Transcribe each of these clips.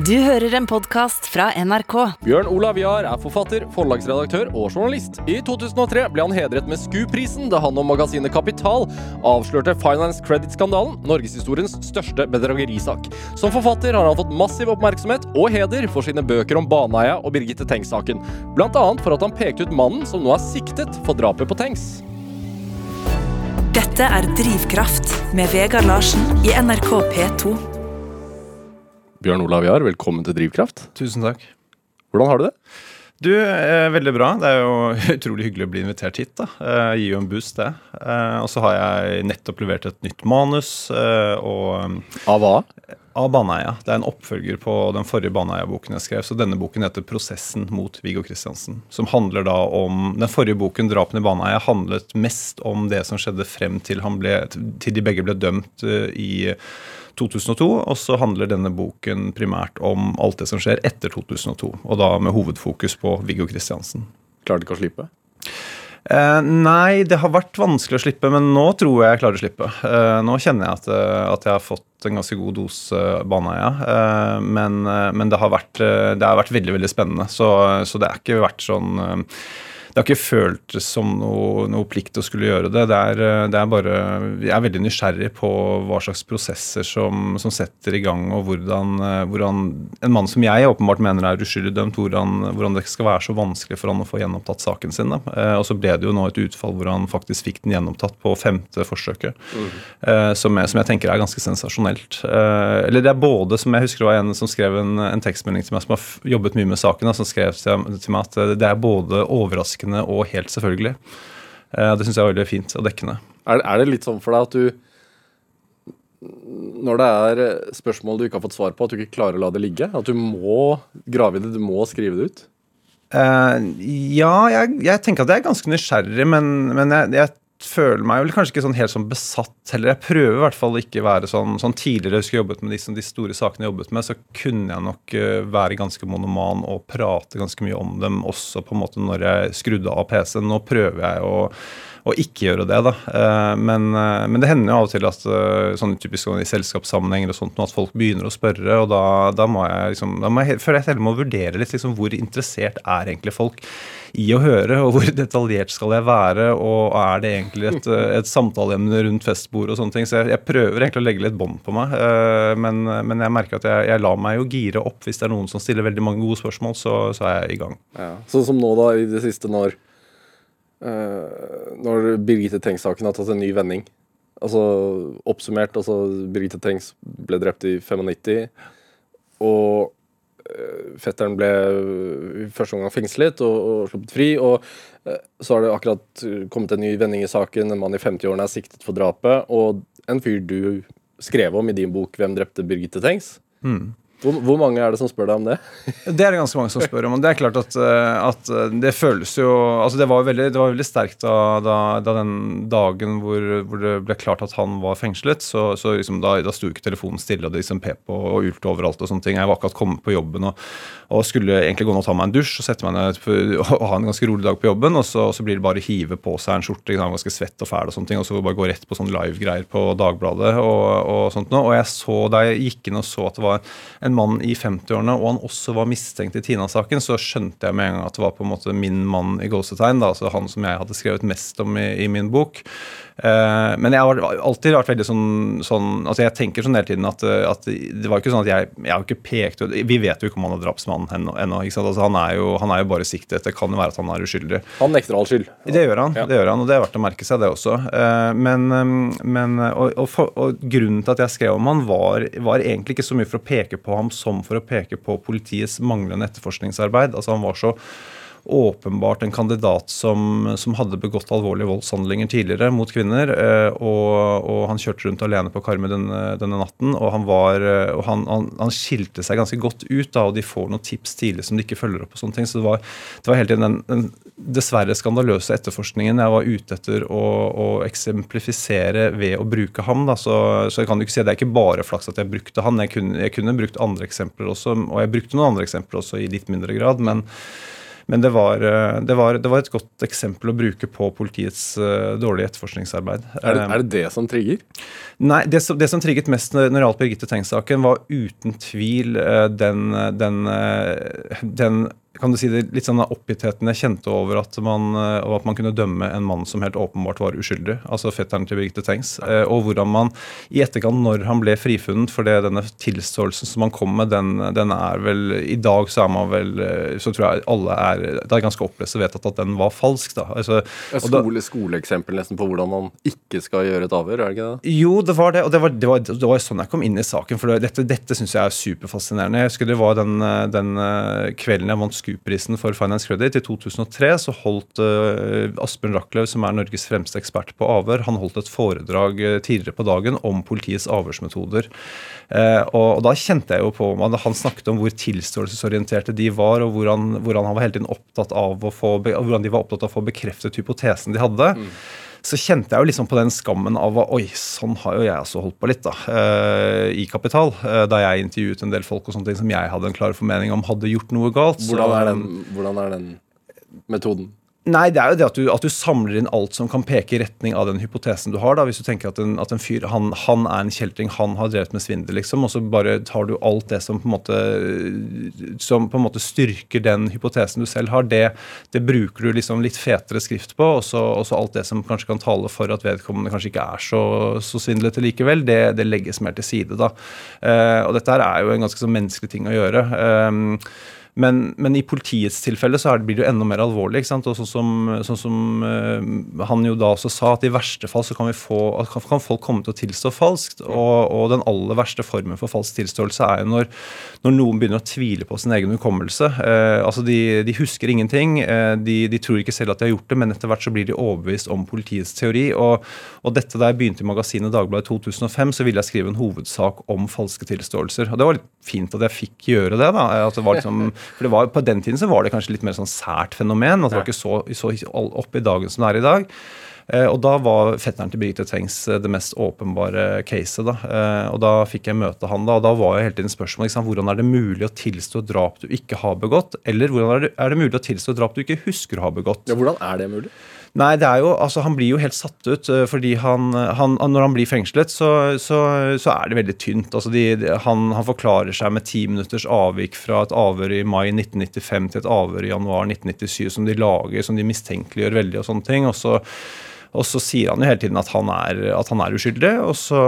Du hører en podkast fra NRK. Bjørn Olav Jahr er forfatter, forlagsredaktør og journalist. I 2003 ble han hedret med SKU-prisen da han og magasinet Kapital avslørte Finance Credit-skandalen, norgeshistoriens største bedragerisak. Som forfatter har han fått massiv oppmerksomhet og heder for sine bøker om Baneheia og Birgitte Tengs-saken. Annet for at han pekte ut mannen som nå er siktet for drapet på Tengs. Dette er Drivkraft med Vegard Larsen i NRK P2. Bjørn Olav Jahr, velkommen til Drivkraft. Tusen takk. Hvordan har du det? Du, eh, Veldig bra. Det er jo utrolig hyggelig å bli invitert hit. da. Eh, gir jo en boost, det. Eh, og så har jeg nettopp levert et nytt manus. Eh, og Av hva? av Baneheia. Det er en oppfølger på den forrige Baneheia-boken jeg skrev. Så denne boken heter 'Prosessen mot Viggo Kristiansen'. Som handler da om Den forrige boken, 'Drapene i Baneheia', handlet mest om det som skjedde frem til, han ble, til de begge ble dømt eh, i 2002. Og så handler denne boken primært om alt det som skjer etter 2002. Og da med hovedfokus på Viggo Kristiansen. Klarte ikke å slippe? Eh, nei, det har vært vanskelig å slippe, men nå tror jeg jeg klarer å slippe. Eh, nå kjenner jeg at, eh, at jeg har fått en ganske god dose Baneheia. Eh, men eh, men det, har vært, eh, det har vært veldig veldig spennende. Så, så det har ikke vært sånn det har ikke føltes som noe, noe plikt å skulle gjøre det. Det er, eh, det er bare Jeg er veldig nysgjerrig på hva slags prosesser som, som setter i gang, og hvordan, eh, hvordan en mann som jeg åpenbart mener er uskyldig dømt, hvordan, hvordan det skal være så vanskelig for han å få gjenopptatt saken sin. Eh, Og så ble det jo nå et utfall hvor han faktisk fikk den gjenopptatt på femte forsøket. mm. Som, jeg, som jeg tenker er ganske sensasjonelt. Eller det er både, som jeg husker det var en som skrev en, en tekstmelding til meg som har jobbet mye med saken, som skrev til, meg at det er både overraskende og helt selvfølgelig. Eh, Det syns jeg er veldig fint og dekkende. Er, er det litt sånn for deg at du Når det er eh, spørsmål du ikke har fått svar på, at du ikke klarer å la det ligge? At du må grave i det, du må skrive det ut? Uh, ja, jeg, jeg tenker at jeg er ganske nysgjerrig, men, men jeg, jeg føler meg vel kanskje ikke sånn helt sånn besatt heller. Jeg prøver i hvert fall ikke være sånn, sånn tidligere jeg husker jeg jobbet med de, de store sakene jeg jobbet med, så kunne jeg nok eh, være ganske monoman og prate ganske mye om dem også på en måte når jeg skrudde av PC-en. Nå prøver jeg å å ikke gjøre det, da. Eh, Men, eh, men det hender jo av og til at eh, sånn typisk i selskapssammenhenger og sånt, at folk begynner å spørre, og da, da må jeg liksom da må jeg, føler jeg jeg må vurdere litt liksom, hvor interessert er egentlig folk i å høre, og hvor detaljert skal jeg være, og er det egentlig et, et samtaleemne rundt festbordet og sånne ting. Så jeg, jeg prøver egentlig å legge litt bånd på meg, men, men jeg merker at jeg, jeg lar meg jo gire opp hvis det er noen som stiller veldig mange gode spørsmål, så, så er jeg i gang. Ja. Sånn som nå, da, i det siste, når Når Birgitte Tengs-saken har tatt en ny vending. Altså oppsummert, altså Birgitte Tengs ble drept i 95, og eh, fetteren ble i første omgang fengslet og, og sluppet fri. Og eh, så har det akkurat kommet en ny vending i saken. En mann i 50-årene er siktet for drapet. Og en fyr du skrev om i din bok 'Hvem drepte Birgitte Tengs'. Hvor, hvor mange er det som spør deg om det? Det er det ganske mange som spør om. det er klart at, eh, at eh, det føles jo altså Det var veldig, det var veldig sterkt da, da, da den dagen hvor, hvor det ble klart at han var fengslet. så, så liksom Da, da sto ikke telefonen stille, og det liksom pep og, og ulte overalt. og sånne ting. Jeg var akkurat kommet på jobben og, og skulle egentlig gå ned og ta meg en dusj og sette meg ned og ha en ganske rolig dag på jobben. Og så, og så blir det bare hive på seg en skjorte, ikke ganske svett og fæl, og sånne ting, og så bare gå rett på sånn live-greier på Dagbladet og sånt noe. Og jeg så da jeg gikk inn og så at det var en mann i 50-årene, og han også var mistenkt i Tina-saken, så skjønte jeg med en gang at det var på en måte min mann i gåsetegn, altså han som jeg hadde skrevet mest om i, i min bok. Eh, men jeg har alltid vært veldig sånn, sånn altså Jeg tenker sånn hele tiden at, at det var ikke sånn at jeg Jeg har ikke pekt Vi vet jo ikke om han er drapsmann ennå. Altså, han, er jo, han er jo bare siktet. Det kan jo være at han er uskyldig. Han nekter all skyld. Det gjør han, Ja. det gjør han, og det er verdt å merke seg, det også. Eh, Men, eh, men og, og, for, og grunnen til at jeg skrev om han, var, var egentlig ikke så mye for å peke på ham som for å peke på politiets manglende etterforskningsarbeid. Altså Han var så åpenbart en kandidat som, som hadde begått alvorlige voldshandlinger tidligere mot kvinner. eh, Og, og han kjørte rundt alene på Karmøy denne, denne natten. Og han, var, eh, og han, han, han skilte seg ganske godt ut, da, og de får noen tips tidlig som de ikke følger opp. og sånne ting, Så det var, det var hele tiden den, den dessverre skandaløse etterforskningen jeg var ute etter å, å eksemplifisere ved å bruke ham. Da. Så, så jeg kan jo ikke si at det er ikke bare flaks at jeg brukte han. Jeg kunne, jeg kunne brukt andre eksempler også, og jeg brukte noen andre eksempler også i litt mindre grad. men Men det var, eh, det, var, det var, et godt eksempel å bruke på politiets uh, dårlige etterforskningsarbeid. Er det, er det, det som trigger? Nei, det som, det som trigget mest når det gjaldt Birgitte Tengs-saken, var uten tvil den, den, den kan du si det, litt sånn oppgittheten jeg kjente over at man, eh, at man kunne dømme en mann som helt åpenbart var uskyldig, altså fetteren til Birgitte Tengs. Eh, og hvordan man i etterkant, når han ble frifunnet for det, denne tilståelsen som han kom med, den, den, er vel I dag så er man vel eh, Så tror jeg alle er Det er ganske opplest og vedtatt at den var falsk, da. Altså, skole, skoleeksempel nesten på hvordan man ikke skal gjøre et avhør, er det ikke det? Jo, det var det. Og det var, det var, det var sånn jeg kom inn i saken. For dette, dette syns jeg er superfascinerende. Jeg husker det var den, den kvelden jeg vant SKUP-prisen for Finance Credit i 2003, så holdt uh, Asbjørn Rachlew, som er Norges fremste ekspert på avhør, han holdt et foredrag uh, tidligere på dagen om politiets avhørsmetoder. Uh, og, da kjente jeg jo på Han snakket om hvor tilståelsesorienterte de var, og hvordan, hvordan han var hele tiden opptatt av å få, hvordan de var opptatt av å få bekreftet hypotesen de hadde. Mm så kjente jeg jo liksom på den skammen av oi, sånn har jo jeg også holdt på litt, da. Uh, I Kapital. Uh, da jeg intervjuet en del folk og sånne ting som jeg hadde en klar formening om hadde gjort noe galt. Hvordan er den, hvordan er den metoden? Nei, det er jo det at du, at du, samler inn alt som kan peke i retning av den hypotesen du har. da, Hvis du tenker at en, at en fyr han, han, er en kjeltring, han har drevet med svindel, liksom, og så bare tar du alt det som på en måte, som på en måte styrker den hypotesen du selv har, det, det bruker du liksom litt fetere skrift på. Og så, alt det som kanskje kan tale for at vedkommende kanskje ikke er så, så svindlete likevel, det, det, legges mer til side. da. Uh, og dette her er jo en ganske sånn menneskelig ting å gjøre. Um, men, men, i politiets tilfelle så blir det jo enda mer alvorlig. ikke sant? Og sånn som, sånn som uh, han jo da også sa, at i verste fall så kan, vi få, kan folk komme til å tilstå falskt. Og, og, den aller verste formen for falsk tilståelse er jo når, når noen begynner å tvile på sin egen hukommelse. Uh, altså de, de, husker ingenting, uh, de, de, tror ikke selv at de har gjort det, men etter hvert så blir de overbevist om politiets teori. Og, og dette da jeg begynte i magasinet Dagbladet 2005, så ville jeg skrive en hovedsak om falske tilståelser. Og det var litt fint at jeg fikk gjøre det. da, at det var liksom For det var, På den tiden så var det kanskje litt mer sånn sært fenomen. at Det var ikke så, så oppe i dagen som det er i dag. Eh, og da var fetteren til Birgitte Tengs eh, det mest åpenbare caset. da, eh, og da fikk jeg møte han da, og da var jo hele tiden spørsmålet liksom, hvordan er det mulig å tilstå drap du ikke har begått, eller hvordan er det, er det mulig å tilstå drap du ikke husker å ha begått? Ja, Hvordan er det mulig? Nei, det er jo, altså Han blir jo helt satt ut. Eh, fordi han, han Når han blir fengslet, så, så, så er det veldig tynt. altså de, han, han, forklarer seg med ti minutters avvik fra et avhør i mai 1995 til et avhør i januar 1997 som de lager, som de mistenkeliggjør veldig. og sånne ting, og så og så sier han jo hele tiden at han er, at han er uskyldig. Og så,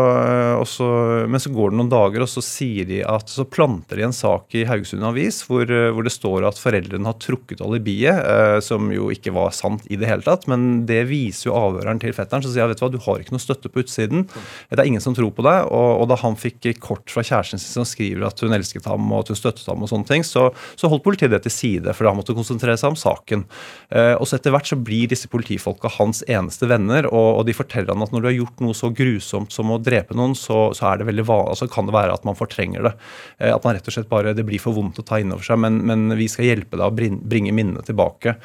og så, men så går det noen dager, og så sier de at så planter de en sak i Haugesund Avis hvor, hvor det står at foreldrene har trukket alibiet, eh, som jo ikke var sant i det hele tatt. Men det viser jo avhøreren til fetteren. Så sier vet du hva, du har ikke noe støtte på utsiden. Det er ingen som tror på deg. Og, og da han fikk kort fra kjæresten sin som skriver at hun elsket ham og at hun støttet ham, og sånne ting, så, så holdt politiet det til side, for han måtte konsentrere seg om saken. Eh, og så etter hvert så blir disse politifolka hans eneste venner, og, og, de forteller han at når du har gjort noe så grusomt som å drepe noen, så, så det veldig altså kan det være at man fortrenger det. Eh, at man rett og slett bare Det blir for vondt å ta inn over seg, men, men vi skal hjelpe deg å bringe minnene tilbake.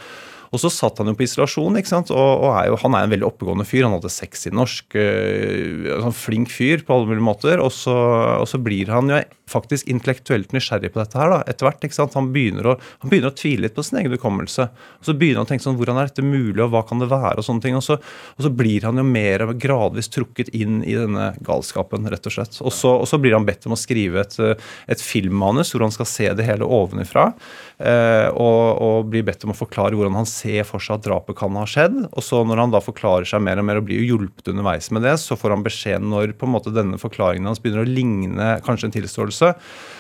Og så satt han jo på isolasjon, ikke sant? og, og er jo, han er en veldig oppegående fyr. Han hadde sexy norsk, øh, sånn flink fyr på alle mulige måter. Og så, og så, blir han jo faktisk intellektuelt nysgjerrig på dette her da, etter hvert. ikke sant? Han begynner, å, han begynner å tvile litt på sin egen hukommelse. Og så begynner han å tenke sånn, hvordan er dette mulig, og hva kan det være, og sånne ting. Og så, og så blir han jo mer gradvis trukket inn i denne galskapen, rett og slett. Og så, og så blir han bedt om å skrive et, et filmmanus hvor han skal se det hele ovenifra, og, og blir bedt om å forklare hvordan han ser for seg at drapet kan ha skjedd. Og så når han da forklarer seg mer og mer og blir hjulpet underveis med det, så får han beskjed når på en måte denne forklaringen hans begynner å ligne kanskje en tilståelse,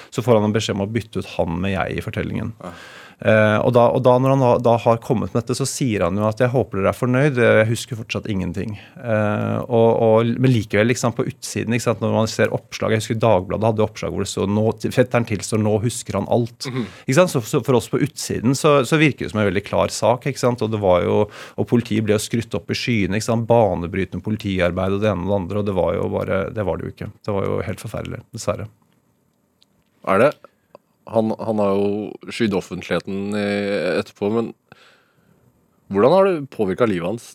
så får han en beskjed om å bytte ut han med jeg i fortellingen. Ja. Uh, og, da, og da, når han da, da, har kommet med dette, så sier han jo at 'jeg håper dere er fornøyd'. Jeg husker fortsatt ingenting. Uh, og, og, men likevel, liksom, på utsiden, sant, når man ser oppslag Jeg husker Dagbladet hadde oppslag hvor det stod nå, 'Fetteren tilstår, nå husker han alt'. Mm -hmm. så, så, for oss på utsiden så, så, virker det som en veldig klar sak. Og det var jo, og politiet ble jo skrytt opp i skyene. Banebrytende politiarbeid og det ene og det andre. Og det var jo bare Det var det jo ikke. Det var jo helt forferdelig, dessverre. Er det han, han har jo skydd offentligheten etterpå, men hvordan har det påvirka livet hans?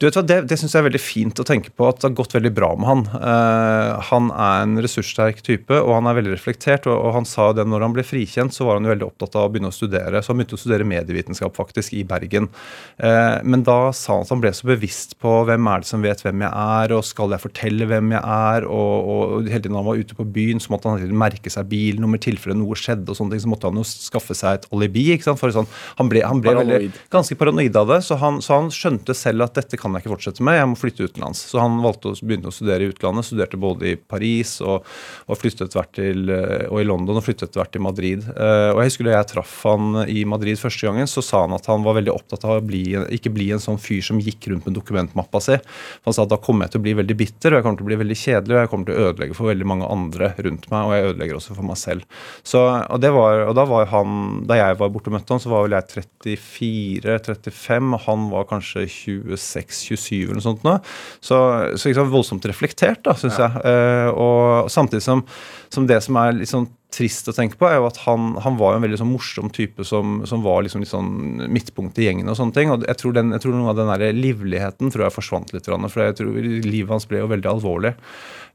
Du vet hva, Det, det syns jeg er veldig fint å tenke på at det har gått veldig bra med han. Uh, han er en ressurssterk type, og han er veldig reflektert. Og, og han sa det når han ble frikjent, så var han jo veldig opptatt av å begynne å studere. Så han begynte å studere medievitenskap faktisk i Bergen. Uh, men da sa han at han ble så bevisst på hvem er det som vet hvem jeg er, og skal jeg fortelle hvem jeg er, og, og hele tiden han var ute på byen, så måtte han merke seg bilnummer, tilfelle noe skjedde, og sånne ting, så måtte han jo skaffe seg et alibi. ikke sant, for sånn, Han ble, han ble veldig, ganske paranoid av det, så han, så han skjønte selv at dette kan jeg ikke fortsette med, jeg må flytte utenlands. Så han valgte å begynne å studere i utlandet, studerte både i Paris og, og flyttet hvert til, eh, og i London og flyttet hvert til Madrid. Uh, og jeg husker Da jeg traff han i Madrid første gangen, så sa han at han var veldig opptatt av å bli, ikke bli en sånn fyr som gikk rundt med dokumentmappa si. Han sa at da kommer jeg til å bli veldig bitter, og jeg kommer til å bli veldig kjedelig, og jeg kommer til å ødelegge for veldig mange andre rundt meg, og jeg ødelegger også for meg selv. Så, og, var, og da var han, da jeg var borte og møtte han, så var vel jeg 34-35, og han var kanskje 26-27 eller noe sånt nå. Så, så liksom voldsomt reflektert, da, syns ja. jeg. Uh, og samtidig som, som, det som er litt sånn trist å tenke på, er jo at han, han var jo en veldig sånn morsom type som, som var liksom litt sånn midtpunkt i gjengen og sånne ting. Og jeg tror, den, jeg tror noe av den der livligheten tror jeg forsvant litt, for jeg tror livet hans ble jo veldig alvorlig.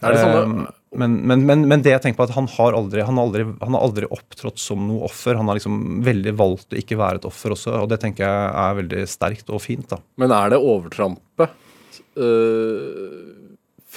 Er det sånn men, men, men, men, det jeg tenker på at han har aldri han har aldri, han har aldri opptrådt som noe offer. Han har liksom veldig valgt å ikke være et offer også, og det tenker jeg er veldig sterkt og fint. da. Men er det overtrampet? Uh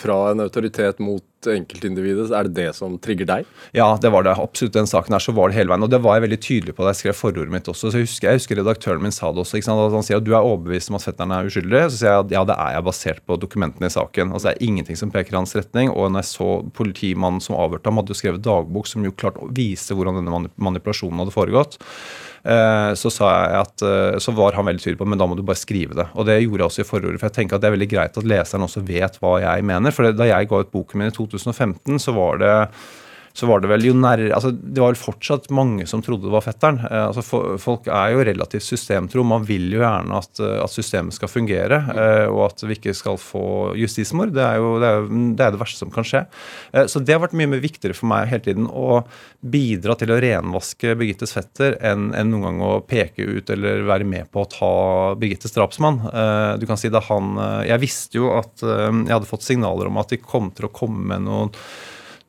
fra en autoritet mot enkeltindividet, er det det som trigger deg? Ja, det var det. Absolutt. Den saken her så var det hele veien. Og det var jeg veldig tydelig på da jeg skrev forordet mitt også. Så jeg husker, jeg husker redaktøren min sa det også. At han sier at du er overbevist om at fetteren er uskyldig. Så sier jeg at ja, det er jeg basert på dokumentene i saken. Altså Det er ingenting som peker i hans retning. Og når jeg så politimannen som avhørte ham, hadde jo skrevet dagbok som jo klart viste hvordan denne manipulasjonen hadde foregått. Eh, så, sa jeg at, eh, så var han veldig tydelig på men da må du bare skrive det. Og det gjorde jeg også i forordet. For jeg tenker at det er veldig greit at leseren også vet hva jeg mener. For da jeg ga ut boken min i 2015, så var det så var det vel jo nær, altså det var vel fortsatt mange som trodde det var fetteren. Eh, altså for, Folk er jo relativt systemtro. Man vil jo gjerne at, eh, at systemet skal fungere, eh, og at vi ikke skal få justismord. Det er jo det, er, det, er det verste som kan skje. Eh, så det har vært mye mer viktigere for meg hele tiden å bidra til å renvaske Birgittes fetter enn, enn noen gang å peke ut eller være med på å ta Birgittes drapsmann. Eh, du kan si da han eh, Jeg visste jo at jeg hadde fått signaler om at de kom til å komme med noen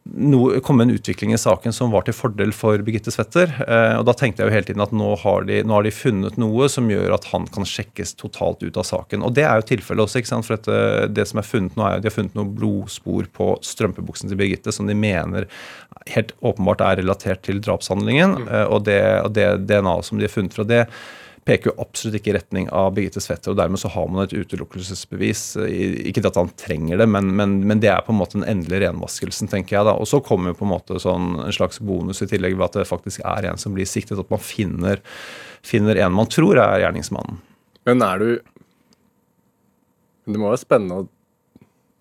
no, komme en utvikling i saken som var til fordel for Birgitte Svetter. Eh, og da tenkte jeg jo hele tiden at nå har, de, nå har, de, funnet noe som gjør at han kan sjekkes totalt ut av saken. Og det er jo tilfellet også. ikke sant? For dette, det som er funnet nå, er jo de har funnet noen blodspor på strømpebuksen til Birgitte som de mener helt åpenbart er relatert til drapshandlingen. Mm. Eh, og, det, og det DNA-et som de har funnet fra det peker jo absolutt ikke i retning av Birgitte Swetter, og dermed så har man et utelukkelsesbevis. Ikke at han trenger det, men, men, men, det er på en måte den endelige renvaskelsen, tenker jeg. da. Og så kommer jo på en måte sånn, en slags bonus i tillegg ved at det faktisk er en som blir siktet, at man finner, finner en man tror er gjerningsmannen. Men er du Det må være spennende å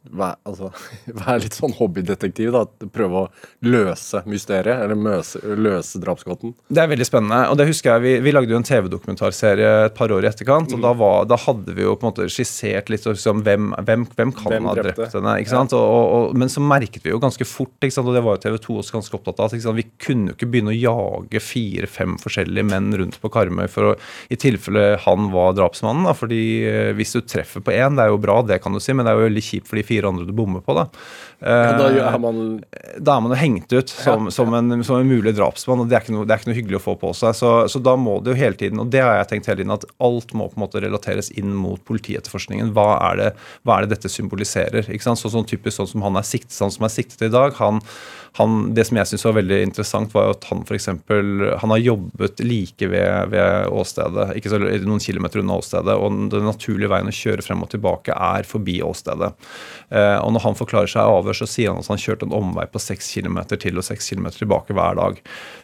være, altså, vær, litt sånn hobbydetektiv. da, Prøve å løse mysteriet, eller møse, løse drapsgåten. Det er veldig spennende. og det husker jeg, Vi, vi lagde jo en TV-dokumentarserie et par år i etterkant. og da, mm. var, da, hadde vi jo på en måte skissert litt liksom, hvem, hvem, hvem kan hvem ha drept henne. ikke sant? Ja. Og, og, men så merket vi jo ganske fort, ikke sant? og det var jo TV 2 også ganske opptatt av, at vi kunne jo ikke begynne å jage fire-fem forskjellige menn rundt på Karmøy for å, i tilfelle han var drapsmannen. da, fordi eh, Hvis du treffer på én, det er jo bra, det kan du si, men det er jo veldig kjipt for de fire andre du bommer på. Da ja, da, er man... da er man jo hengt ut som, ja. som, en, som, en, mulig drapsmann, og det er, noe, det er, ikke noe, hyggelig å få på seg. Så, så, da må det jo hele tiden, og det har jeg tenkt hele tiden, at alt må på en måte relateres inn mot politietterforskningen. Hva er det, hva er det dette symboliserer? ikke sant? Så, sånn typisk sånn som han er siktet, han som er siktet i dag. han han, det som jeg syns var veldig interessant, var at han f.eks. Han har jobbet like ved, ved åstedet, ikke så noen kilometer unna åstedet. Og den naturlige veien å kjøre frem og tilbake er forbi åstedet. Eh, og når han forklarer seg avhør, så sier han at han kjørte en omvei på 6 kilometer til og 6 kilometer tilbake hver dag.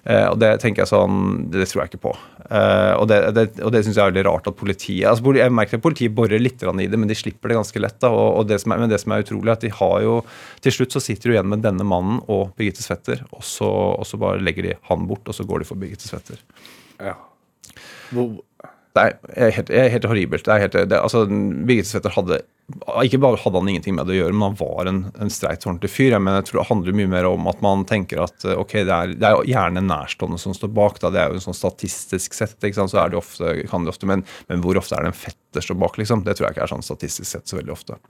Eh, og det tenker jeg sånn Det tror jeg ikke på. Eh, og det, det, det syns jeg er veldig rart at politiet altså Jeg merker at politiet borer litt i det, men de slipper det ganske lett. da, og, og det er, Men det som er utrolig, er at de har jo Til slutt så sitter du igjen med denne mannen og Birgitte Svetter, og så, og så, bare legger de han bort, og så går de for Birgitte Svetter. Ja. Hvor... Det er helt, helt, horribelt. Det er helt, det, altså, Birgitte Svetter hadde ikke bare hadde han ingenting med det å gjøre, men han var en, en streit ordentlig fyr. Men jeg tror det handler mye mer om at man tenker at eh, ok, det er, det er gjerne nærstående som står bak. da, Det er jo en sånn statistisk sett, ikke sant, så er det ofte, kan det ofte, men, men hvor ofte er det en fetter står bak, liksom? Det tror jeg ikke er sånn statistisk sett så veldig ofte.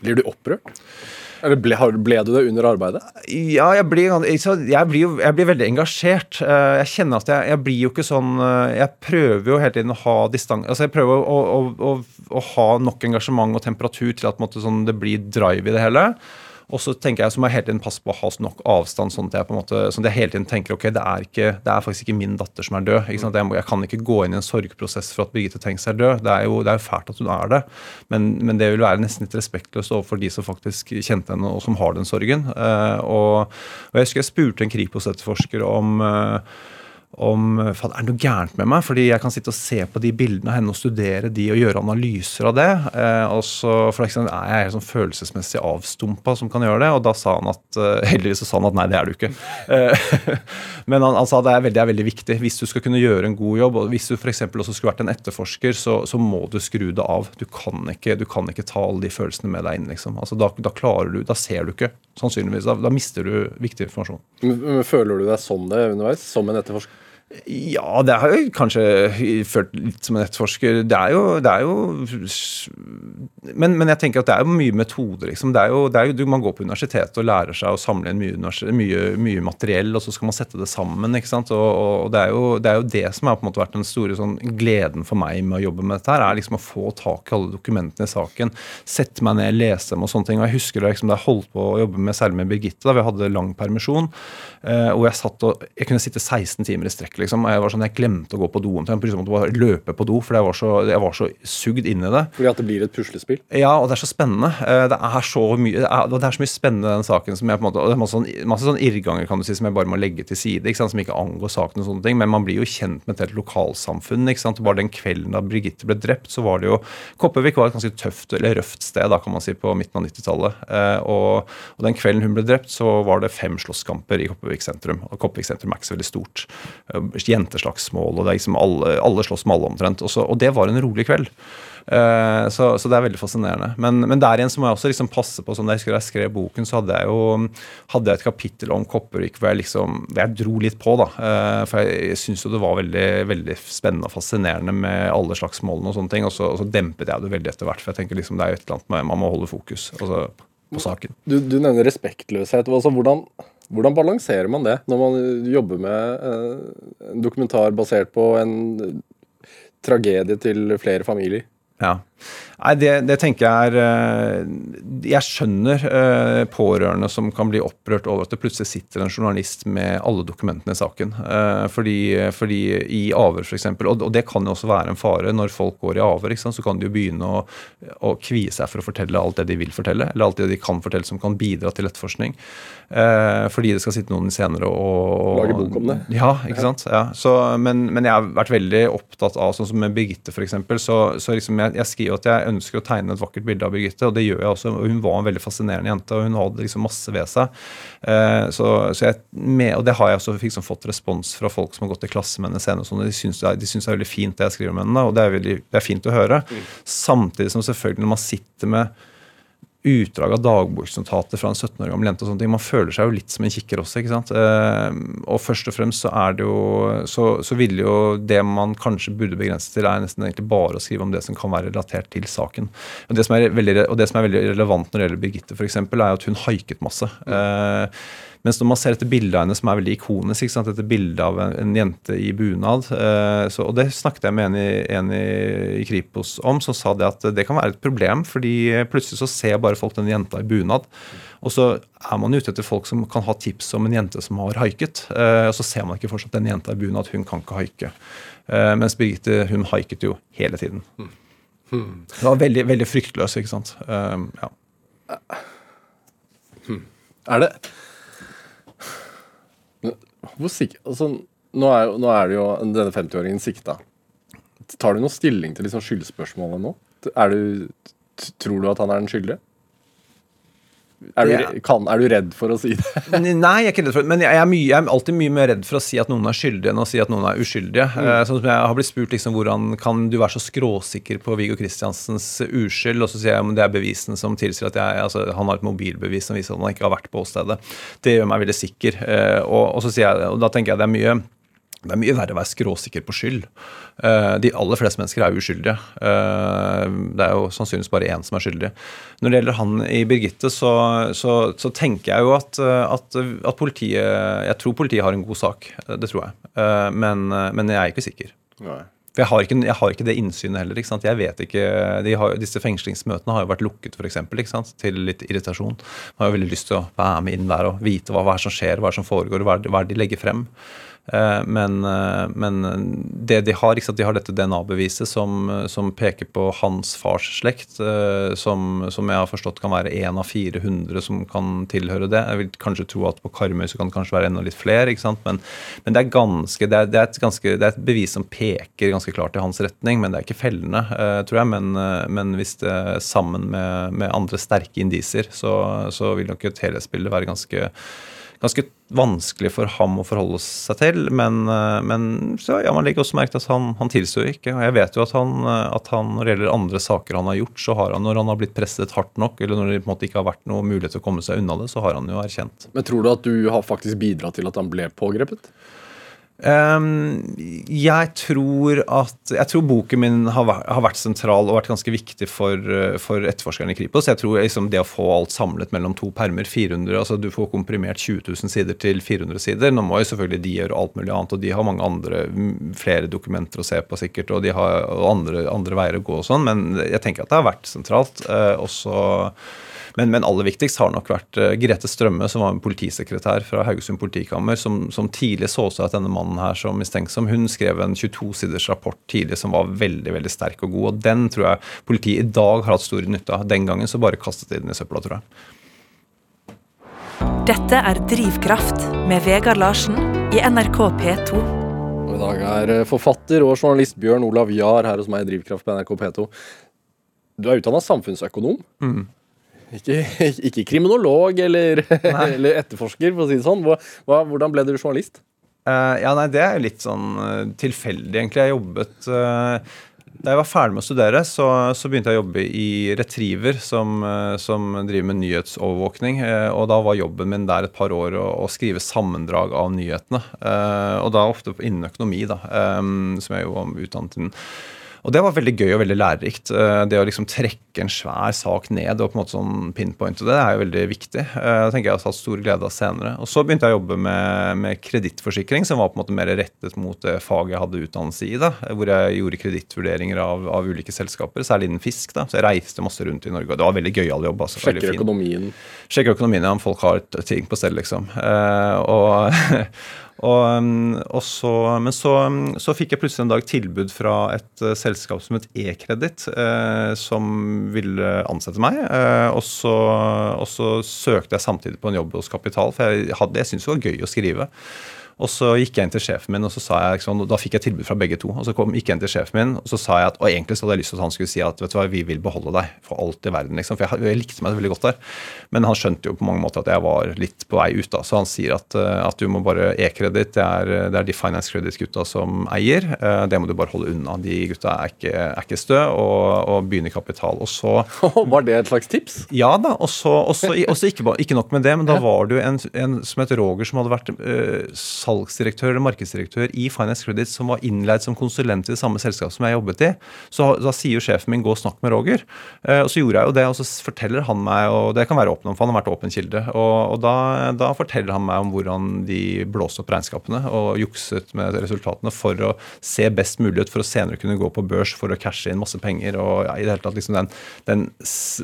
Blir du opprørt? Eller ble, ble du det under arbeidet? Ja, jeg blir, jeg blir jo jeg blir veldig engasjert. Eh, Jeg kjenner at jeg, jeg blir jo ikke sånn eh, Jeg prøver jo hele tiden å ha distanse Altså, jeg prøver å, å, å, å ha nok engasjement og temperatur til at måte, sånn, det blir drive i det hele. Og så tenker jeg så må jeg hele tiden passe på å ha nok avstand, sånn at jeg på en måte, sånn at jeg hele tiden tenker ok, det er, ikke, det er faktisk ikke min datter som er død. Jeg, må, jeg kan ikke gå inn i en sorgprosess for at Birgitte Tengs er død. Det er jo, det er fælt at hun er det, men, men det vil være nesten litt respektløst overfor de som faktisk kjente henne, og som har den sorgen. Uh, og, og jeg husker jeg spurte en Kripos-etterforsker om eh, om er det noe gærent med meg, fordi jeg kan sitte og se på de bildene av henne og studere de og gjøre analyser av det. Eh, og så, for eksempel, er jeg helt sånn følelsesmessig avstumpa som kan gjøre det. Og da sa han at eh, heldigvis så sa han at nei, det er du ikke. Eh, men han, han sa det er veldig, det er veldig viktig. Hvis du skal kunne gjøre en god jobb, og hvis du f.eks. også skulle vært en etterforsker, så, så må du skru det av. Du kan, ikke, du kan ikke ta alle de følelsene med deg inn. liksom. Altså, da, da klarer du, da ser du ikke, sannsynligvis. Da, da mister du viktig informasjon. Men, men Føler du deg sånn det underveis? Som en etterforsker? Ja, det har jeg kanskje følt litt som en etterforsker. Det er jo, det er jo men, men jeg tenker at det er jo mye metode, liksom. Det er jo, det er jo, man går på universitetet og lærer seg å samle inn mye, mye, mye materiell, og så skal man sette det sammen. ikke sant? Og, og det, er jo, det er jo det som har på en måte vært den store sånn, gleden for meg med å jobbe med dette, her, er liksom å få tak i alle dokumentene i saken. Sette meg ned, lese dem og sånne ting. Og jeg husker da liksom, jeg holdt på å jobbe med særlig med Birgitte, da vi hadde lang permisjon, eh, og jeg satt og jeg kunne sitte 16 timer i strekk, liksom. Jeg var sånn, jeg glemte å gå på do omtrent. Jeg måtte bare løpe på do, for jeg var så, jeg var så sugd inn i det. Fordi at det blir et puslespill? Ja, og det er så spennende. Eh, Det er så mye, det er, det er så mye spennende den saken som jeg på en måte, og det er masse, sånn, masse sånn irrganger kan du si, som jeg bare må legge til side, ikke sant, som ikke angår saken og sånne ting. Men man blir jo kjent med et helt lokalsamfunn. ikke sant, Bare den kvelden da Birgitte ble drept, så var det jo Kopervik var et ganske tøft, eller røft sted, da kan man si, på midten av 90-tallet. Eh, Og, og den kvelden hun ble drept, så var det fem slåsskamper i Kopervik sentrum. Og Kopervik sentrum er ikke så veldig stort. Jenteslagsmål, og liksom alle, alle slåss med alle omtrent. Og, så, og det var en rolig kveld. Eh, så, så det er veldig fascinerende. Men, men der igjen så må jeg også liksom passe på sånn, Da jeg skrev boken, så hadde jeg jo hadde jeg et kapittel om Kopervik hvor jeg liksom hvor jeg dro litt på. da, Eh, For jeg syns jo det var veldig, veldig spennende og fascinerende med alle slags målene og sånne ting. Og så, og så dempet jeg det veldig etter hvert, for jeg tenker liksom det er jo et eller annet med man må holde fokus altså, på saken. Du, du nevner respektløshet. Altså, hvordan, hvordan balanserer man det når man jobber med eh, en dokumentar basert på en tragedie til flere familier? Ja. Nei, det, det tenker jeg er eh, Jeg skjønner eh, pårørende som kan bli opprørt over at det plutselig sitter en journalist med alle dokumentene i saken. Eh, Fordi, fordi i avhør, f.eks., og, det kan jo også være en fare når folk går i avhør, så kan de jo begynne å, å kvie seg for å fortelle alt det de vil fortelle, eller alt det de kan fortelle som kan bidra til etterforskning. Fordi det skal sitte noen senere og Lage bok om det. Ja, ikke sant. Ja. Så, men, men jeg har vært veldig opptatt av, sånn som med Birgitte f.eks., så, så liksom jeg, jeg skriver at jeg ønsker å tegne et vakkert bilde av Birgitte, og det gjør jeg også. og Hun var en veldig fascinerende jente, og hun hadde liksom masse ved seg. Eh, så, så jeg, med, og det har jeg også liksom fått respons fra folk som har gått i klasse med henne senere. Sånn, de syns det, de det er veldig fint det jeg skriver om henne, og det er, veldig, det er fint å høre. Samtidig som selvfølgelig når man sitter med utdrag av dagboksnotater fra en 17 år gammel jente. og sånne ting, Man føler seg jo litt som en kikker også. ikke sant? Eh, og først og fremst så er det jo så, så ville jo det man kanskje burde begrense til, er nesten egentlig bare å skrive om det som kan være relatert til saken. Og det som er veldig, og det som er veldig relevant når det gjelder Birgitte, eksempel, er at hun haiket masse. Eh, mens når man ser dette bildet av henne som er veldig ikonisk, ikke sant? dette bildet av en, en jente i bunad eh, så, Og det snakket jeg med en i, en i, i Kripos om, som sa det at det kan være et problem. fordi plutselig så ser bare folk den jenta i bunad. Og så er man ute etter folk som kan ha tips om en jente som har haiket. Eh, og så ser man ikke fortsatt den jenta i bunad, hun kan ikke haike. Eh, mens Birgitte hun haiket jo hele tiden. Det var veldig, veldig fryktløs, ikke sant. Eh, ja. Er det Hvor sikker Altså, nå er, nå er det jo denne 50-åringen sikta. Tar du noen stilling til liksom skyldspørsmålet nå? Er du, tror du at han er den skyldige? Er du, kan, er du redd for å si det? Nei, jeg er ikke redd for det. Men jeg er, mye, jeg er alltid mye mer redd for å si at noen er skyldige, enn å si at noen er uskyldige. Mm. Sånn som jeg har blitt spurt liksom, hvordan kan du være så skråsikker på Viggo Kristiansens uskyld, og så sier jeg om det er bevisene som tilsier at jeg, altså, han har et mobilbevis som viser at han ikke har vært på åstedet. Det gjør meg veldig sikker. Eh, Og, og, så sier jeg, og da tenker jeg det er mye det er mye verre å være skråsikker på skyld. Eh, de aller fleste mennesker er uskyldige. Eh, det er jo sannsynligvis bare én som er skyldig. Når det gjelder han i Birgitte, så, så, så tenker jeg jo at, eh, at, at politiet Jeg tror politiet har en god sak. Det tror jeg. Men, men jeg er ikke sikker. Nei. For jeg har, ikke, jeg har ikke det innsynet heller. ikke sant? Jeg vet ikke, de har, Disse fengslingsmøtene har jo vært lukket, for eksempel, ikke sant? til litt irritasjon. Man har jo veldig lyst til å være med inn der og vite hva, hva som skjer, hva som foregår, hva hva de legger frem. Eh, Men, eh, men det de har, de har dette DNA-beviset som, som peker på hans fars slekt, eh, som, som jeg har forstått kan være én av 400 som kan tilhøre det. Jeg vil kanskje tro at på Karmøy så kan det kanskje være enda litt flere? Men, men det er ganske, det er, det, er ganske, det er et bevis som peker ganske klart i hans retning, men det er ikke fellende, eh, tror jeg. Men, eh, men hvis det sammen med, med andre sterke indisier, så, så vil nok et helhetsbilde være ganske ganske vanskelig for ham å forholde seg til. Men, eh, men så, ja, man legger også merke til at han, han tilsto ikke. Og jeg vet jo at han, eh, at han, når det gjelder andre saker han har gjort, så har han, når han har blitt presset hardt nok, eller når det på en måte ikke har vært noe mulighet til å komme seg unna det, så har han jo erkjent. Men tror du at du har faktisk bidratt til at han ble pågrepet? Ehm, jeg tror at Jeg tror boken min har vært, sentral og vært ganske viktig for, eh, for etterforskerne i Kripos. Jeg tror liksom det å få alt samlet mellom to permer, 400, altså du får komprimert 20 000 sider til 400 sider. Nå må jo selvfølgelig de gjøre alt mulig annet, og de har mange andre, flere dokumenter å se på sikkert, og de har andre, andre veier å gå og sånn, men jeg tenker at det har vært sentralt. Eh, også men, men aller viktigst har nok vært eh, Grete Strømme, som var en politisekretær fra Haugesund politikammer, som, som tidlig så seg at denne mannen her som mistenksom. Hun skrev en 22-siders rapport tidlig som var veldig veldig sterk og god. og Den tror jeg politiet i dag har hatt stor nytte av. Den gangen så bare kastet de den i søpla, tror jeg. Dette er Drivkraft med Vegard Larsen i NRK P2. Og I dag er eh, forfatter og journalist Bjørn Olav Jahr her hos meg i Drivkraft på NRK P2. Du er utdanna samfunnsøkonom. Ikke, ikke kriminolog eller, eller etterforsker, for å si det sånn. Hva, hvordan ble du journalist? Uh, ja, nei, Det er litt sånn eh, tilfeldig, egentlig. Jeg jobbet uh, Da jeg var ferdig med å studere, så, så begynte jeg å jobbe i Retriever, som, som driver med nyhetsovervåkning. og da var jobben min der et par år å, å skrive sammendrag av nyhetene. Og da ofte innen økonomi, da, som jeg jo var utdannet innen. Og det var veldig gøy og veldig lærerikt. Eh, Det å liksom trekke en svær sak ned og på en måte sånn pinpointe det, er jo veldig viktig. Eh, Det tenker jeg har hatt stor glede av senere. Og så begynte jeg å jobbe med, med kredittforsikring, som var på en måte mer rettet mot det faget jeg hadde utdannelse i. da, Hvor jeg gjorde kredittvurderinger av, av ulike selskaper, særlig innen fisk. da, Så jeg reiste masse rundt i Norge. og Det var veldig gøyal jobb. altså, Sjekker økonomien. Sjekker økonomien ja, om folk har ting på stell, liksom. Eh, og, og, um, og så, men så, um, så fikk jeg plutselig en dag tilbud fra et eh, selskap som het E-kreditt, eh, som ville ansette meg. Eh, og, så, og så søkte jeg samtidig på en jobb hos Kapital, for jeg, jeg syntes det var gøy å skrive. Og så gikk jeg inn til sjefen min, og så sa jeg, sånn, da fikk jeg tilbud fra begge to. Og så kom, gikk jeg inn til sjefen min, og så sa jeg at og egentlig så hadde jeg lyst til at han skulle si at vet du hva, vi vil beholde deg for alt i verden. liksom, For jeg, jeg likte meg veldig godt der. Men han skjønte jo på mange måter at jeg var litt på vei ut. da, Så han sier at, eh, at du må bare E-kreditt, det, det er de Finance Credit-gutta som eier. eh, Det må du bare holde unna. De gutta er ikke, er ikke stø, og, og begynner kapital. Og så Var det et slags tips? ja da, og så ikke, ikke nok med det, men da var det jo en, en som het Roger, som hadde vært eh, salgsdirektør eller markedsdirektør i Finance Credit, som var innleid som konsulent i det samme selskapet som jeg jobbet i. Så da sier jo sjefen min 'gå og snakk med Roger'. Eh, og så gjorde jeg jo det, og så forteller han meg, og det kan være åpen om, for han har vært åpen kilde, og, og da, da forteller han meg om hvordan de blåste opp regnskapene og jukset med resultatene for å se best mulig ut, for å senere kunne gå på børs for å cashe inn masse penger, og ja, i det hele tatt liksom den, den,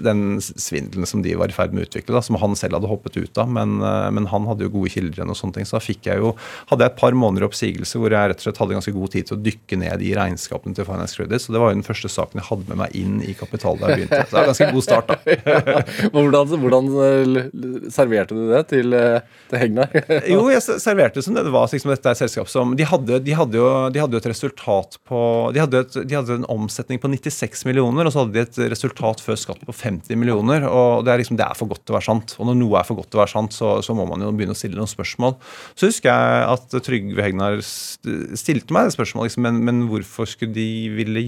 den svindelen som de var i ferd med å utvikle, da, som han selv hadde hoppet ut av. Men, eh, men han hadde jo gode kilder og sånne ting, så da fikk jeg jo hadde jeg et par måneder oppsigelse hvor jeg rett og slett hadde ganske god tid til å dykke ned i regnskapene til Finance Credit. Så det var jo den første saken jeg hadde med meg inn i Kapital da jeg begynte. Så det er en ganske god start, da. hvordan, hvordan eh, serverte du det til, eh, til Hegnar? jo, jeg serverte det som det. Det var liksom dette er et selskap som De hadde, de hadde jo de hadde et resultat på de hadde, et, de hadde, en omsetning på 96 millioner, og så hadde de et resultat før skatt på 50 millioner. og Det er liksom, det er for godt til å være sant. Og når noe er for godt til å være sant, så, så må man jo begynne å stille noen spørsmål. Så husker jeg at Trygve Hegnar stilte meg det spørsmålet, liksom, men, men, hvorfor skulle de ville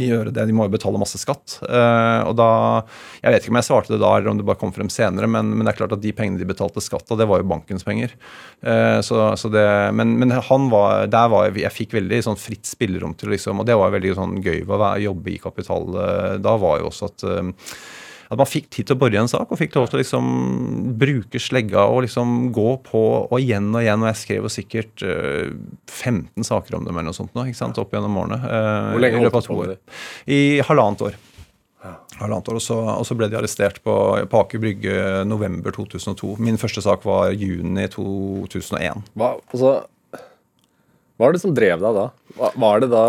gjøre det? De må jo betale masse skatt. Uh, og da, Jeg vet ikke om jeg svarte det da, eller om det bare kom frem senere, men, men det er klart at de pengene de betalte skatt av, det var jo bankens penger. Uh, så, så det, men, men, han var, der var jeg, jeg fikk veldig sånn fritt spillerom til liksom, og det var veldig sånn gøy å jobbe i Kapital uh, da, var jo også at at man fikk tid til å bore i en sak og fikk lov til å liksom bruke slegga og liksom gå på og igjen og igjen. Og jeg skrev jo sikkert uh, eh, 15 saker om dem eller noe sånt nå, ikke sant, opp gjennom årene. Uh, Hvor lenge holdt du på med det? I halvannet år. Ja. Halvannet år, og så, og så, ble de arrestert på, på Aker Brygge november 2002. Min første sak var juni 2001. Hva, altså, hva er det som drev deg da? Hva, Var det da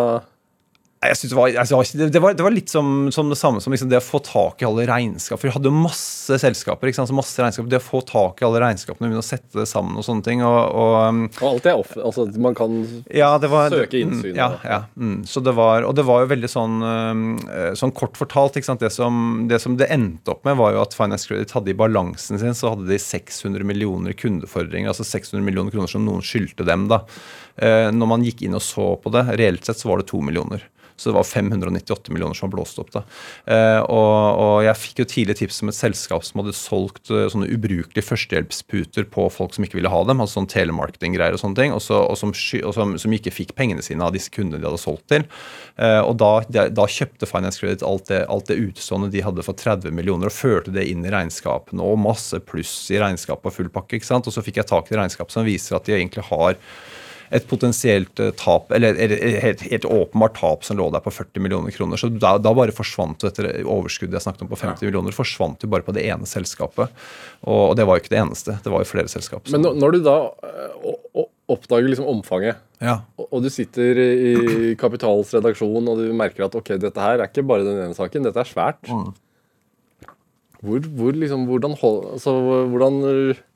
jeg synes det, var, altså, det, var, det, var, litt som, som det samme som liksom det å få tak i alle regnskap. For vi hadde masse selskaper. ikke sant, så masse regnskap, Det å få tak i alle regnskapene og begynne å sette det sammen og sånne ting. Og, og, um, og alt er off, altså Man kan ja, var, søke innsyn. Mm, ja, ja mm, så det var, Og det var jo veldig sånn, um, eh, sånn kort fortalt. det som, det som, det endte opp med, var jo at Finance Credit hadde i balansen sin så hadde de 600 millioner kundefordringer. Altså 600 millioner kroner som noen skyldte dem. da. Eh, når man gikk inn og så på det, reelt sett så var det to millioner. Så det var 598 millioner som var blåst opp. da. Eh, og, og, jeg fikk jo tidlig tips om et selskap som hadde solgt uh, sånne ubrukelige førstehjelpsputer på folk som ikke ville ha dem, altså sånn telemarketinggreier og sånne ting, og, så, og, som, og som, som, ikke fikk pengene sine av disse kundene de hadde solgt til. Eh, og da, da, kjøpte Finance Credit alt det, alt det utstående de hadde for 30 millioner, og førte det inn i regnskapene, og masse pluss i regnskapet og full pakke. ikke sant? Og så fikk jeg tak i regnskap som viser at de egentlig har et potensielt eh, tap, eller et helt åpenbart tap som lå der på 40 millioner kroner. Så da, da bare forsvant dette overskuddet jeg snakket om på 50 ja. millioner, forsvant jo bare på det ene selskapet. Og, og, det var jo ikke det eneste. Det var jo flere selskap. Men når du da eh, oppdager liksom omfanget, ja. og, du sitter i Kapitals redaksjon og du merker at ok, dette her er ikke bare den ene saken, dette er svært. Mm. Hvor, hvor, liksom, hvordan, altså, hvordan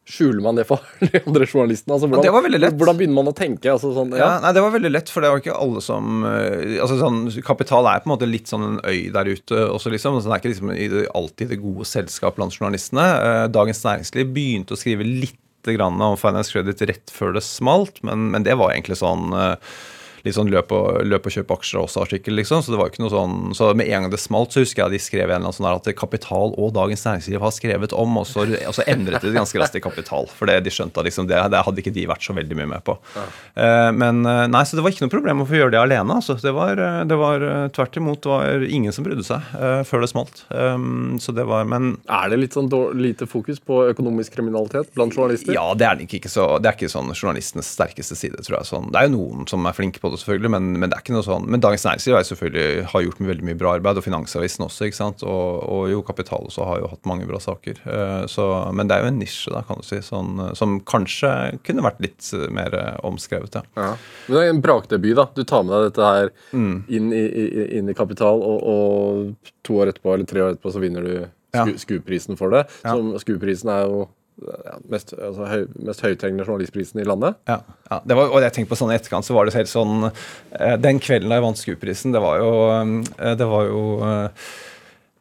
skjuler man det for de andre journalistene? Altså, hvordan, det var veldig lett. hvordan begynner man å tenke? Altså, sånn, ja. Ja, nei, Det var veldig lett, for det var ikke alle som uh, altså, sånn, Kapital er på en måte litt sånn en øy der ute også, liksom. Så det er ikke liksom, alltid det gode selskap blant journalistene. Uh, Dagens Næringsliv begynte å skrive litt grann om Finance Credit rett før det smalt, men, men det var egentlig sånn uh, litt sånn løp og, løp og kjøp aksjer også-artikkel, liksom. Så det var jo ikke noe sånn Så med en gang det smalt, så husker jeg de skrev en eller annen sånn der at Kapital og Dagens Næringsliv har skrevet om, og så, og så endret de det ganske raskt til Kapital. For det, de skjønte liksom, det, det, hadde ikke de vært så veldig mye med på. Ja. Uh, men uh, nei, så det var ikke noe problem å få gjøre det alene. Altså. Det var, uh, det var tvert imot det var ingen som brydde seg før det smalt. Um, så det var, men Er det litt sånn lite fokus på økonomisk kriminalitet blant journalister? Ja, det er ikke, ikke så, det er ikke sånn journalistenes sterkeste side, tror jeg. Sånn, det er jo noen som er flinke på det det, selvfølgelig, men, men, det er ikke noe sånn. Men Dagens Næringsliv er selvfølgelig har gjort veldig mye bra arbeid, og Finansavisen også. ikke sant? Og, og jo, Kapital også har jo hatt mange bra saker. Uh, så, men det er jo en nisje, da, kan du si, sånn, som kanskje kunne vært litt mer omskrevet. Ja. ja. Men det er en brakdebut, da. Du tar med deg dette her mm. inn, i, inn, i, Kapital, og, og, to år etterpå, eller tre år etterpå så vinner du SKU-prisen for det. Ja. Som, skuprisen er jo ja, mest, altså, høy, mest høytrengende journalistprisen i landet. Ja, ja. Var, og jeg tenkte på sånn i etterkant så var det helt sånn eh, Den kvelden da jeg vant skuprisen, det var jo, eh, det var jo Eh,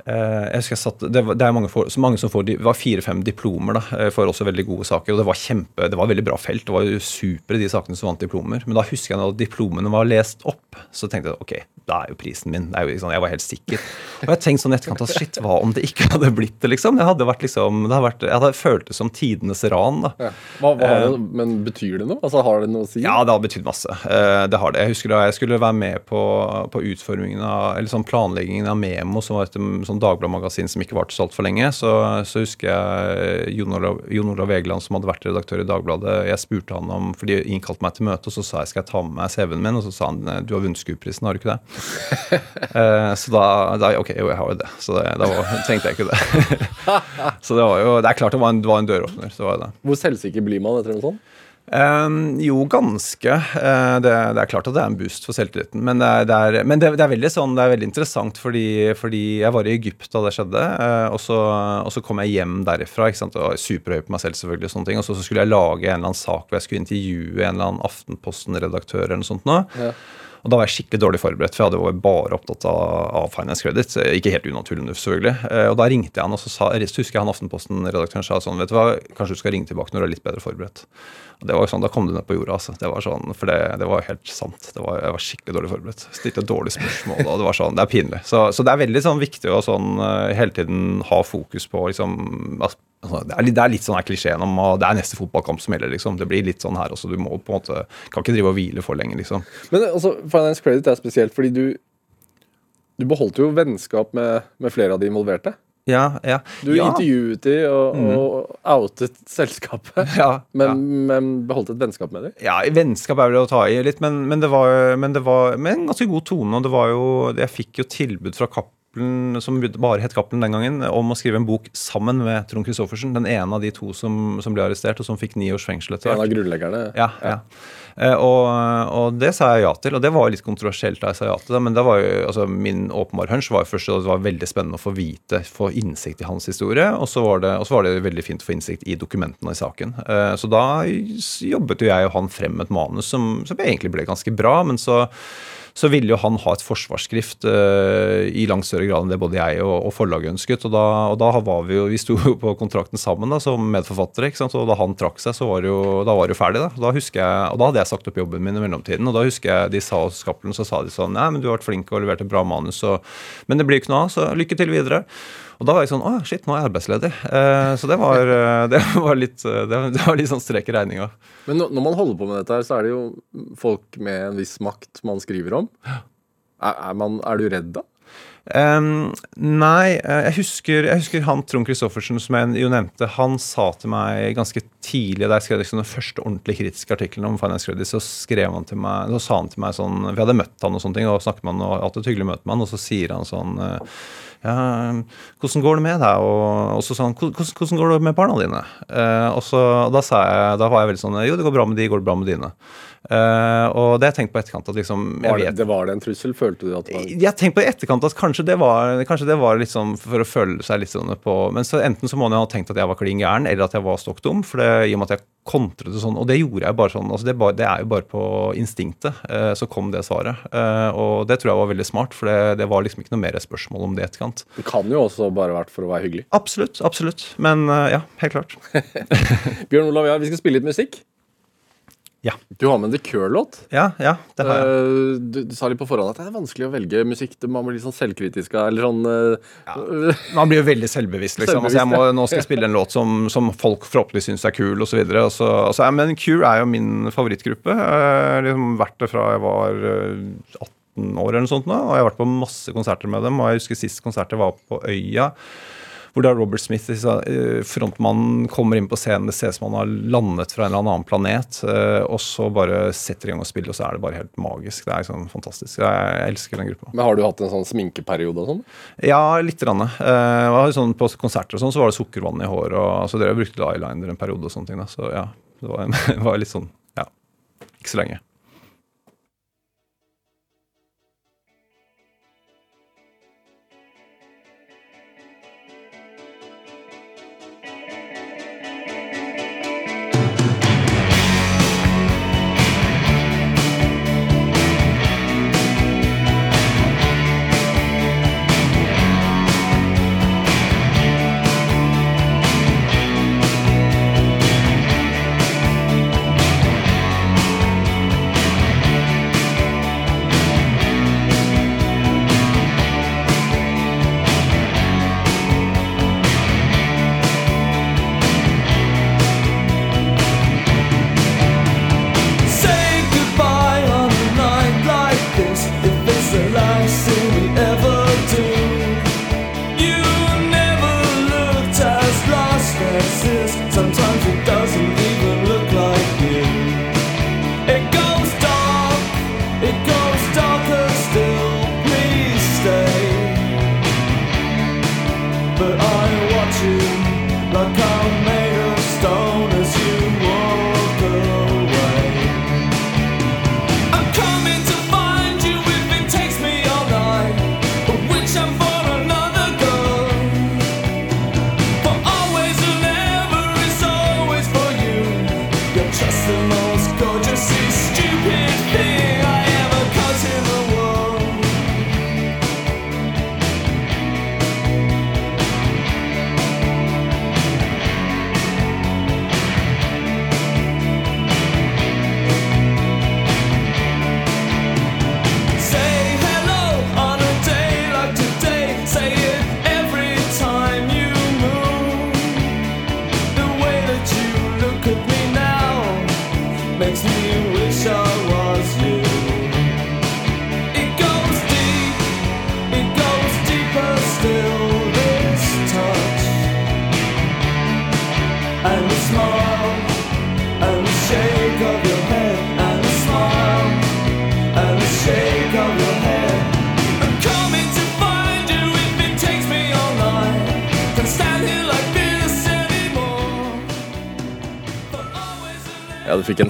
jeg husker jeg satt, det, var, det er mange, for, mange som får, det var fire-fem diplomer da, eh, for også veldig gode saker. og Det var kjempe, det var veldig bra felt. Det var jo supre de sakene som vant diplomer. Men da husker jeg at diplomene var lest opp, så tenkte jeg ok, da er jo prisen min. det er jo liksom, Jeg var helt sikker. Og jeg tenkte sånn etterkant at shit, hva om det ikke hadde blitt det, liksom? Det hadde vært liksom, det hadde vært, Jeg hadde følt det som tidenes ran. da. Ja. Hva, hva det, eh, men betyr det noe? Altså Har det noe å si? Ja, det har betydd masse. Det har det. Jeg husker da jeg skulle være med på, på utformingen av, eller sånn planleggingen av Memo, som var et sånn Dagbladet-magasin som ikke varte så altfor lenge, så, så, husker jeg Jon Olav, Jon Olav Egeland, som hadde vært redaktør i Dagbladet, jeg spurte han om For de innkalte meg til møte, og så sa jeg skal jeg ta med meg CV-en min, og så sa han du har vunnet SKUP-prisen, har du ikke det? uh, så da, da, Ok, jo, jeg har jo det. Så det, da var, trengte jeg ikke det. så det var jo Det er klart det var en, det var en døråpner. Så var det. Hvor selvsikker blir man etter noe sånt? Um, jo, ganske. Uh, det, det, er klart at det er en boost for selvtilliten. Men, det er, det er, men det, er veldig, sånn, det er veldig interessant fordi, fordi, jeg var i Egypt da det skjedde. Uh, og, så, og, så, kom jeg hjem derifra ikke sant? og var superhøy på meg selv. selvfølgelig Og sånne ting, og så, så, skulle jeg lage en eller annen sak hvor jeg skulle intervjue en eller annen Aftenposten-redaktør. eller noe sånt nå. Ja. Og da var jeg skikkelig dårlig forberedt, for jeg hadde bare opptatt av, av finance credit. Ikke helt unaturlig, selvfølgelig. Eh, og da ringte jeg han, og så, sa, så husker jeg han Aftenposten-redaktøren sa sånn, vet du hva, kanskje du skal ringe tilbake når du er litt bedre forberedt. Det var sånn, Da kom du ned på jorda, altså. Det var sånn, For det, det var helt sant. Var, jeg var skikkelig dårlig forberedt. Stilte dårlige spørsmål, og det var sånn, det er pinlig. Så, så det er veldig sånn viktig å sånn eh, hele tiden ha fokus på liksom Altså, det, er det, er litt, sånn klisjeen om at det er neste fotballkamp som gjelder. liksom. Det blir litt sånn her også. Du må på en måte, kan ikke drive og hvile for lenge, liksom. Men altså, Finance Credit er spesielt fordi du du beholdt jo vennskap med, med flere av de involverte. Ja, ja. Du ja. intervjuet de og, mm. og outet selskapet, ja, men, men, beholdt et vennskap med dem? Ja, vennskap er vel å ta i litt, men, men det var, men det var med en ganske god tone. og det var jo, Jeg fikk jo tilbud fra Cappelen, som bare het Cappelen den gangen, om å skrive en bok sammen med Trond Christoffersen. Den ene av de to som, som ble arrestert, og som fikk ni års fengsel etter hvert. En av grunnleggerne? Ja. ja. Eh, og, og, det sa jeg ja til, og det var litt kontroversielt da jeg sa ja til det. Men det var jo, altså, min åpenbare hunch var først at det var veldig spennende å få vite, få innsikt i hans historie. Og så var det, var det veldig fint å få innsikt i dokumentene i saken. Eh, så da jobbet jo jeg og han frem et manus som, som egentlig ble ganske bra. men så så ville jo han ha et forsvarsskrift uh, i langt større grad enn det både jeg og, og forlaget ønsket. Og da, og da, var vi jo Vi sto jo på kontrakten sammen da, som medforfattere. ikke sant? Og da han trakk seg, så var det jo, da var det jo ferdig. da. da husker jeg, Og da hadde jeg sagt opp jobben min i mellomtiden. Og da husker jeg de sa hos Cappelen, så sa de sånn Nei, men du har vært flink og levert et bra manus, og, men det blir ikke noe av, så lykke til videre. Og da var jeg sånn Å, shit, nå er jeg arbeidsledig. Eh, så det var, eh, det var, litt, eh, det var litt sånn strek i regninga. Men når man holder på med dette, her, så er det jo folk med en viss makt man skriver om. Er, er, man, er du redd da? Um, nei, jeg husker, jeg husker, han Trond Christoffersen som jeg jo nevnte, han sa til meg ganske tidlig da jeg skrev liksom den første ordentlig kritiske artikkelen om Finance Credit, så skrev han til meg, så sa han til meg sånn Vi hadde møtt han og sånne ting, og snakket med han, og hatt et hyggelig møte med han, og så sier han sånn ja, hvordan går det med deg? Og, så sa han hvordan, går det med barna dine? Uh, og så, da, sa jeg, da var jeg veldig sånn jo, det går bra med de, går det bra med dine? Uh, og det har jeg tenkt på etterkant at liksom var det, det, Var det en trussel? Følte du at det var Jeg har tenkt på i etterkant at kanskje det var Kanskje det var liksom for å føle seg litt sånn på Men så enten så må man jo ha tenkt at jeg var klin gæren, eller at jeg var stokk dum. For det, i og med at jeg kontret sånn, og det gjorde jeg bare sånn. altså Det, det er jo bare på instinktet. Uh, så kom det svaret. Uh, og det tror jeg var veldig smart, for det, det, var liksom ikke noe mer spørsmål om det etterkant. Det kan jo også bare vært for å være hyggelig. Absolutt. Absolutt. Men ja, helt klart. Bjørn Olav, ja, vi skal spille litt musikk. Ja. Du har med en The Cure-låt. Ja, ja, det har jeg. Uh, du, du, sa litt på forhånd at det er vanskelig å velge musikk. Man blir litt sånn selvkritisk eller sånn uh, ja. Man blir jo veldig selvbevisst, liksom. Selvbevisst, altså, må, nå skal jeg spille en låt som, som folk forhåpentligvis syns er kul, osv. Altså, altså, men Cure er jo min favorittgruppe. Jeg har liksom vært det fra jeg var 18 år eller noe sånt nå, og jeg har vært på masse konserter med dem. og jeg husker Sist konsertet var på Øya hvor da Robert Smith, eh, frontmannen, kommer inn på scenen. Det ser ut som han har landet fra en eller annen planet. Eh, og så bare setter i gang og spiller, og så er det bare helt magisk. Det er sånn fantastisk. Jeg elsker den gruppa. Men Har du hatt en sånn sminkeperiode og sånn? Ja, lite grann. Uh, sånn, på konserter og sånn så var det sukkervann i håret. Og, altså, dere brukte eyeliner en periode og sånne ting. Da. Så ja, det var, det var litt sånn Ja. Ikke så lenge.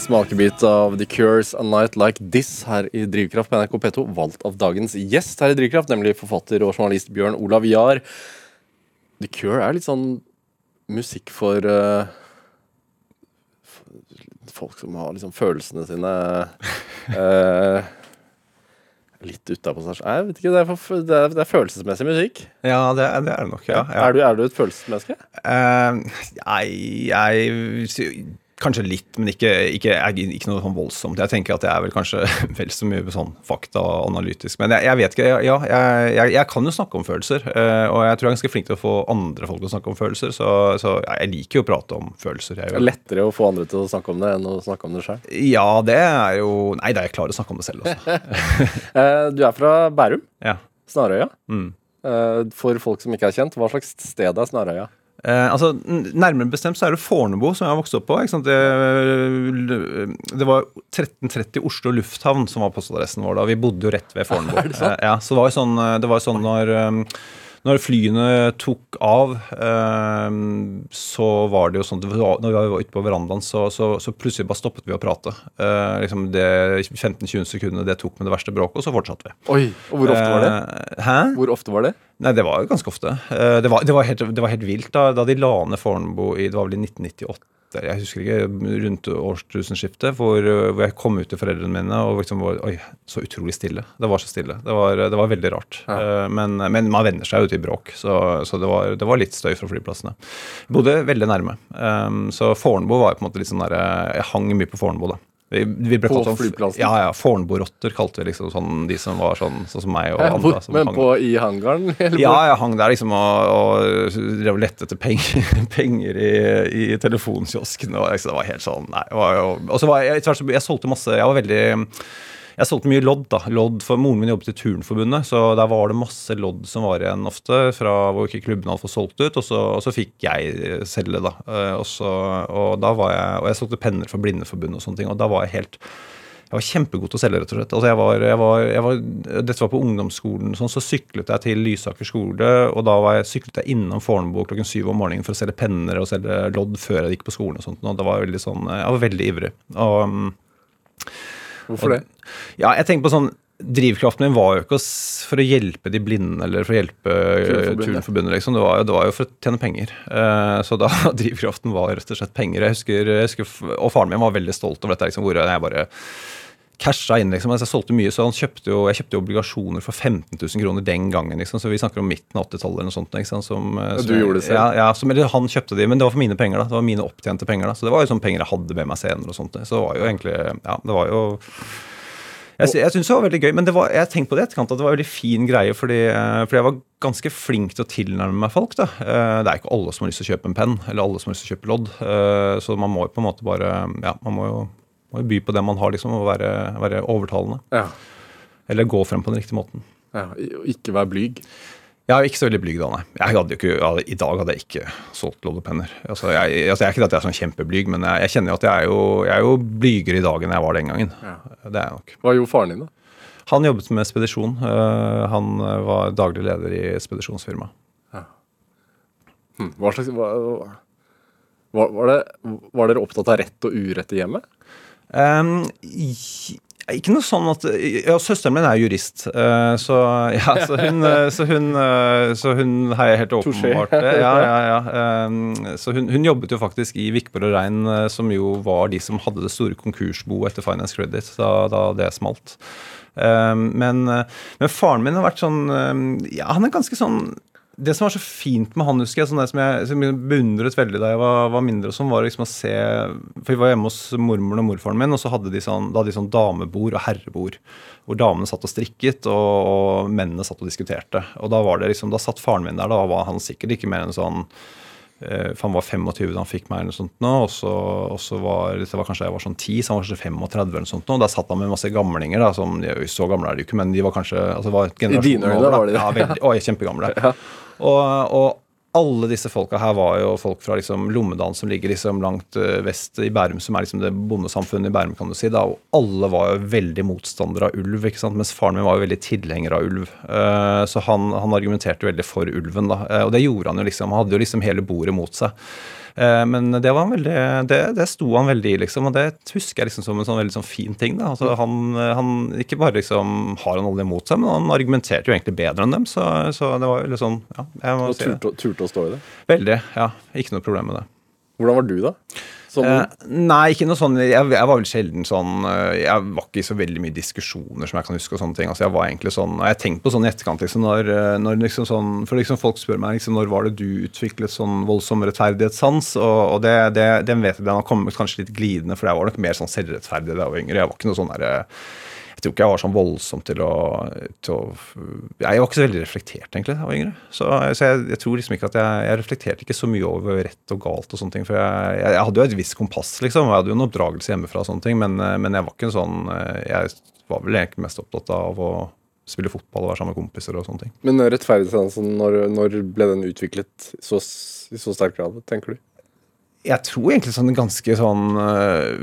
Smakebit av The Cures A Night Like This her i Drivkraft på NRK P2, valgt av dagens gjest her i Drivkraft, nemlig forfatter og journalist Bjørn Olav Jahr. The Cure er litt sånn musikk for uh, folk som har liksom følelsene sine uh, litt utapå seg Jeg vet ikke, det er, for, det, er, det er, følelsesmessig musikk. Ja, det er det, er nok. ja, ja. Er, du, er, du, et følelsesmenneske? Uh, jeg, jeg Kanskje litt, men ikke, ikke, ikke, noe sånn voldsomt. Jeg tenker at jeg er vel kanskje vel så mye sånn faktaanalytisk. Men jeg, jeg, vet ikke. Ja, jeg, jeg, kan jo snakke om følelser. Eh, og jeg tror jeg er ganske flink til å få andre folk til å snakke om følelser. Så, så jeg liker jo å prate om følelser. det er lettere å få andre til å snakke om det enn å snakke om det sjøl? Ja, det er jo Nei, da er jeg klar å snakke om det selv også. Eh, du er fra Bærum? Ja. Snarøya? Mm. Eh, for folk som ikke er kjent, hva slags sted er Snarøya? Eh, altså, Nærmere bestemt så er det Fornebu som jeg har vokst opp på. Det, det, var 1330 Oslo lufthavn som var postadressen vår da. Vi bodde jo rett ved Fornebu. Det? Eh, ja, så det var jo sånn, det var sånn når um, når flyene tok av, eh, så var det jo sånn Når vi var ute på verandaen, så, så, så, plutselig bare stoppet vi å prate. Eh, liksom det 15-20 sekundene det tok med det verste bråket, og så fortsatte vi. Oi, og Hvor ofte var det? Eh, hæ? Hvor ofte var det? Nei, Det var jo ganske ofte. Eh, det var, det var, helt, det var helt, vilt da, da de la ned Fornebu i det var vel i 1998 jeg husker ikke, rundt årstusenskiftet, hvor, hvor, jeg kom ut til foreldrene mine og liksom var Oi, så utrolig stille. Det var så stille. Det var, det var veldig rart. Ja. Eh, men, men, man venner seg jo til bråk, så, så det, var, det, var, litt støy fra flyplassene. Jeg bodde veldig nærme. Um, så Fornebu var på en måte litt sånn der Jeg hang mye på Fornebu, da. Vi, vi på sånn, flyplassen? Ja, ja. Fornebu-rotter kalte vi liksom sånn, de som var sånn, sånn som meg og ja, andre. men hang. på i hangaren? ja, jeg hang der liksom og, og lette etter penger, penger i, i telefonkiosken. Og liksom, det var helt sånn Nei. Og så var jeg, jeg, jeg solgte masse Jeg var veldig jeg solgte mye lodd. da, lodd for Moren min jobbet i Turnforbundet, så der var det masse lodd som var igjen ofte, fra hvor ikke klubbene hadde fått solgt ut. Og så, og så fikk jeg selge, da. Eh, og, så, og, da var jeg, og jeg solgte penner for Blindeforbundet og sånne ting. Og da var jeg helt jeg var kjempegod til å selge, rett og slett. Altså jeg var, jeg var, jeg var, dette var på ungdomsskolen, sånn, så syklet jeg til Lysaker skole. Og da jeg, syklet jeg innom Fornebu klokken syv om morgenen for å selge penner og selge lodd før jeg gikk på skolen. og sånt, og det var veldig sånn, Jeg var veldig ivrig. Og, Hvorfor det? Ja, jeg tenker på sånn Drivkraften min var jo ikke for å hjelpe de blinde eller for å hjelpe Turnforbundet. Liksom. Det, var jo, det var jo for å tjene penger. Uh, så da drivkraften var rett og slett penger. Jeg husker, jeg husker, Og faren min var veldig stolt over dette. Liksom, hvor jeg bare casha inn. liksom, altså, Jeg solgte mye, så han kjøpte jo, jeg kjøpte jo obligasjoner for 15 000 kroner den gangen. liksom, Så vi snakker om midten av 80-tallet eller noe sånt. Som, ja, du gjorde det selv? Ja, ja som, eller han kjøpte de, men det var for mine penger. da, Det var mine opptjente penger. da, Så det var jo sånn penger jeg hadde med meg senere. og sånt. Så det var jo egentlig Ja, det var jo jeg, jeg synes det var veldig gøy, men var, jeg tenkte på det etterkant at det var en veldig fin greie, fordi, eh, fordi, jeg var ganske flink til å tilnærme meg folk. da. Eh, det er ikke alle som har lyst til å kjøpe en penn, eller alle som har lyst til å kjøpe lodd. Eh, så man må jo på en måte bare Ja, man må jo, må jo by på det man har, liksom, og være, være overtalende. Ja. Eller gå frem på den riktige måten. Ja, Ikke være blyg. Jeg er ikke så veldig blyg da, nei. Jeg hadde jo ikke, I dag hadde jeg ikke solgt loddepenner. Altså, jeg, altså, jeg er ikke at jeg er sånn kjempeblyg, men jeg, jeg kjenner at jeg er jo, jeg er jo blygere i dag enn jeg var den gangen. Ja. Det er jeg nok. Hva gjorde faren din, da? Han jobbet med spedisjon. Uh, han var daglig leder i spedisjonsfirma. Ja. Hm. Hva slags hva, var, var, det, var, dere opptatt av rett og urett i hjemmet? Um, ikke noe sånn at Ja, søsteren min er jurist, eh, så, ja, så, hun, eh, så, hun, eh, så hun heier helt åpenbart det. Ja, ja, ja. Så hun, hun, jobbet jo faktisk i Vikborg og Rein, som jo var de som hadde det store konkursboet etter Finance Credit da, da det smalt. Men, men, faren min har vært sånn Ja, han er ganske sånn det som var så fint med han, husker jeg, sånn som jeg, som jeg beundret veldig da jeg var, var mindre, og sånn, var liksom å se For vi var hjemme hos mormoren og morfaren min, og så hadde de sånn, da hadde de sånn damebord og herrebord. Hvor damene satt og strikket, og, og, mennene satt og diskuterte. Og da var det liksom, da satt faren min der. Da var han sikkert ikke mer enn sånn for Han var 25 da han fikk meg, eller noe sånt nå, og så, og så var det var kanskje jeg var sånn 10, så han var kanskje 35 eller noe sånt nå. Og der satt han med masse gamlinger. da, som, de, Så gamle er de jo ikke, men de var kanskje altså, var I dine øyne var de det? Ja, veldig, å, kjempegamle. ja. Og, og, alle disse folka her var jo folk fra liksom Lommedalen, som ligger liksom langt uh, vest i Bærum, som er liksom det bondesamfunnet i Bærum, kan du si. da, Og alle var jo veldig motstandere av ulv, ikke sant? mens faren min var jo veldig tilhenger av ulv. Uh, så han, han, argumenterte veldig for ulven, da. Uh, og det gjorde han jo liksom. Han hadde jo liksom hele bordet mot seg. Eh, men det var han veldig, det, det sto han veldig i, liksom. Og det husker jeg liksom som en sånn veldig sånn fin ting. da, altså han, han Ikke bare liksom har han alle imot seg, men han argumenterte jo egentlig bedre enn dem. Så, så det var jo litt sånn ja, jeg må Og si det. turte, turte å stå i det. Veldig. Ja. Ikke noe problem med det. Hvordan var du, da? Som, Eh, nei, ikke noe sånn jeg, jeg var vel sjelden sånn eh, Jeg var ikke i så veldig mye diskusjoner som jeg kan huske. og sånne ting, altså Jeg var egentlig sånn, og jeg tenkte på sånn i etterkant liksom, når, eh, når liksom sånn, For liksom folk spør meg liksom, når var det du utviklet sånn voldsom rettferdighetssans. Og, og det, det, den vet jeg den har kommet kanskje litt glidende, for jeg var nok mer sånn selvrettferdig da jeg var yngre. Jeg var ikke noe sånn der, eh, tror ikke jeg var sånn voldsom til å, til å Jeg var ikke så veldig reflektert, egentlig, da jeg var yngre. Så, så jeg, jeg tror liksom ikke at jeg, jeg reflekterte ikke så mye over rett og galt og sånne ting. For jeg, jeg, hadde jo et visst kompass, liksom. Jeg hadde jo en oppdragelse hjemmefra og sånne ting, men, eh, men jeg var ikke en sånn eh, Jeg var vel egentlig mest opptatt av å spille fotball og være sammen med kompiser og sånne ting. men rettferdighetssansen, når, når ble den utviklet så, i så sterk grad, tenker du? Jeg tror egentlig sånn ganske sånn øh,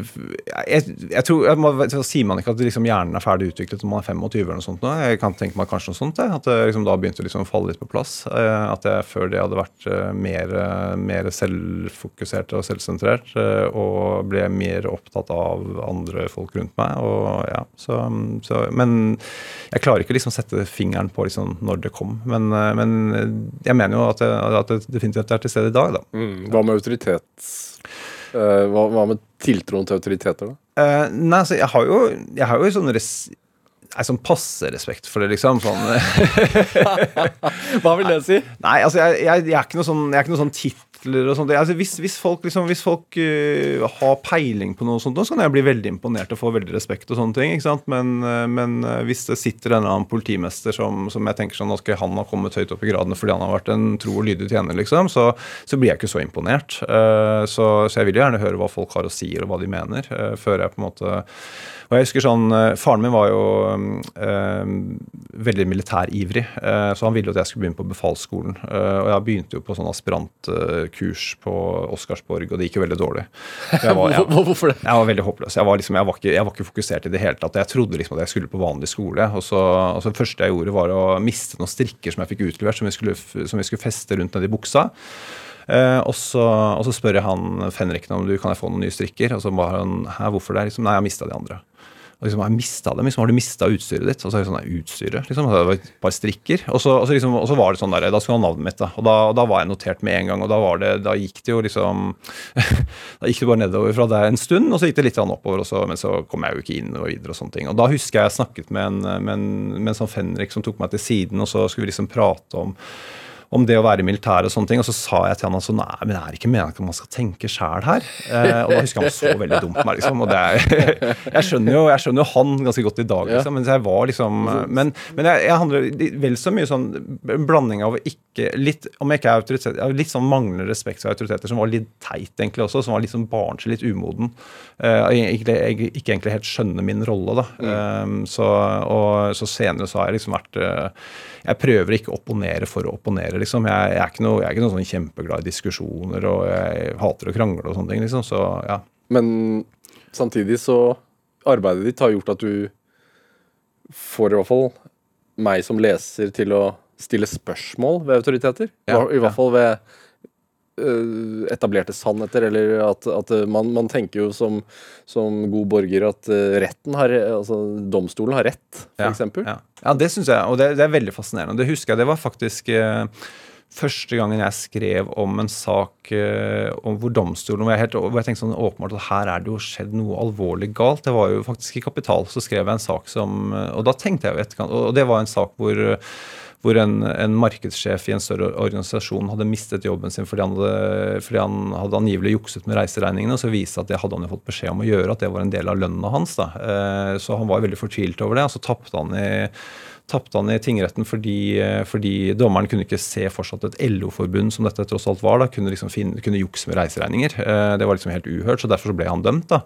jeg, jeg tror, jeg må, så Sier man ikke at liksom hjernen er ferdig utviklet når man er 25 eller noe sånt? Nå? Jeg kan tenke meg kanskje noe sånt. At det liksom da begynte å liksom falle litt på plass. eh, At jeg før det hadde vært eh, mer, eh, mer selvfokusert og selvsentrert. eh, Og ble mer opptatt av andre folk rundt meg. Og, ja, så, så, men jeg klarer ikke liksom sette fingeren på liksom når det kom. Men, eh, men jeg mener jo at at det definitivt er til stede i dag, da. Hva med autoritet? Eh, hva, hva med tiltroen til autoriteter, da? Uh, nei, altså, jeg har jo, jeg har jo sånn res Nei, sånn passe respekt for det, liksom. Sånn, Hva vil det si? nei, altså, jeg, jeg, jeg er ikke noe sånn, jeg er ikke noe sånn titler og sånt. Altså, hvis, hvis folk, liksom, hvis folk uh, har peiling på noe sånt, så kan jeg bli veldig imponert og få veldig respekt og sånne ting. ikke sant? Men, uh, men uh, hvis det sitter en eller annen politimester som, som jeg tenker sånn, okay, han har kommet høyt opp i gradene fordi han har vært en tro og lydig tjener, liksom, så, så blir jeg ikke så imponert. Så, så jeg vil gjerne høre hva folk har å si, og hva de mener, før jeg på en måte og jeg husker sånn, Faren min var jo øh, veldig militærivrig, øh, så han ville at jeg skulle begynne på befalsskolen. Øh, og jeg begynte jo på sånn aspirantkurs på Oscarsborg, og det gikk jo veldig dårlig. Jeg var, jeg, Hvorfor det? jeg var veldig håpløs. Jeg var, liksom, jeg, var ikke, jeg var ikke fokusert i det hele tatt. Jeg trodde liksom at jeg skulle på vanlig skole. Og så, og så det første jeg gjorde, var å miste noen strikker som jeg fikk utlevert, som vi skulle, som vi skulle feste rundt nedi buksa. Eh, og, så, og så spør jeg han fenriken om du kan jeg få noen nye strikker. Og så bare han Hæ, hvorfor det? Liksom, Nei, jeg har mista de andre. Liksom, jeg mistet dem? Liksom, har du mista utstyret ditt? Og så er det sånn, nei, utstyret? Liksom, det var et par strikker. Og så, og så, liksom, og så var det sånn der, da skulle han ha navnet mitt, da. Og da, da var jeg notert med en gang. Og da, var det, da gikk det jo liksom Da gikk det bare nedover fra der en stund, og så gikk det litt oppover, så, men så kom jeg jo ikke inn og videre og sånne ting. Og da husker jeg jeg snakket med en, med en, med en sånn fenrik som tok meg til siden, og så skulle vi liksom prate om om det å være i militæret og sånne ting. Og så sa jeg til han altså, nei, men det er ikke meningen at man skal tenke sjæl her. Eh, og da husker jeg han så veldig dumt på meg, liksom. Og det er, jeg, skjønner jo, jeg skjønner jo han ganske godt i dag, liksom. Men jeg var liksom Men, men jeg, jeg handler vel så mye sånn en blanding av ikke litt Om jeg ikke er autoritet, litt sånn manglende respekt for autoriteter, som var litt teit, egentlig også. Som var litt sånn barnslig, litt umoden. Eh, jeg, jeg ikke egentlig helt skjønner min rolle, da. Eh, så, og så senere så har jeg liksom vært eh, Jeg prøver ikke å opponere for å opponere, liksom. Jeg, jeg, er ikke noe, jeg er ikke noe sånn kjempeglad i diskusjoner, og jeg hater å krangle og sånne ting, liksom. Så ja. Men samtidig så Arbeidet ditt har gjort at du får i hvert fall meg som leser til å stille spørsmål ved autoriteter. Ja, I hvert ja. fall ved etablerte sannheter, eller at, at man, man tenker jo som, som god borger at øh, retten har Altså domstolen har rett, for Ja. Ja, ja det syns jeg, og det, det er veldig fascinerende. Det husker jeg, det var faktisk eh, første gangen jeg skrev om en sak eh, om hvor domstolen hvor jeg, helt, hvor jeg tenkte sånn åpenbart at her er det jo skjedd noe alvorlig galt. Det var jo faktisk i Kapital, så skrev jeg en sak som eh, Og da tenkte jeg jo etterkant Og det var en sak hvor hvor en, en markedssjef i en større organisasjon hadde mistet jobben sin fordi han hadde, fordi han hadde angivelig jukset med reiseregningene. Så viste at det hadde han jo fått beskjed om å gjøre, at det var en del av lønna hans. da. Eh, Så han var veldig fortvilt over det. og Så tapte han i tapte han i tingretten fordi, eh, fordi dommeren kunne ikke se fortsatt et LO-forbund som dette tross alt var, da, kunne liksom finne, kunne jukse med reiseregninger. Eh, Det var liksom helt uhørt, så derfor så ble han dømt. da.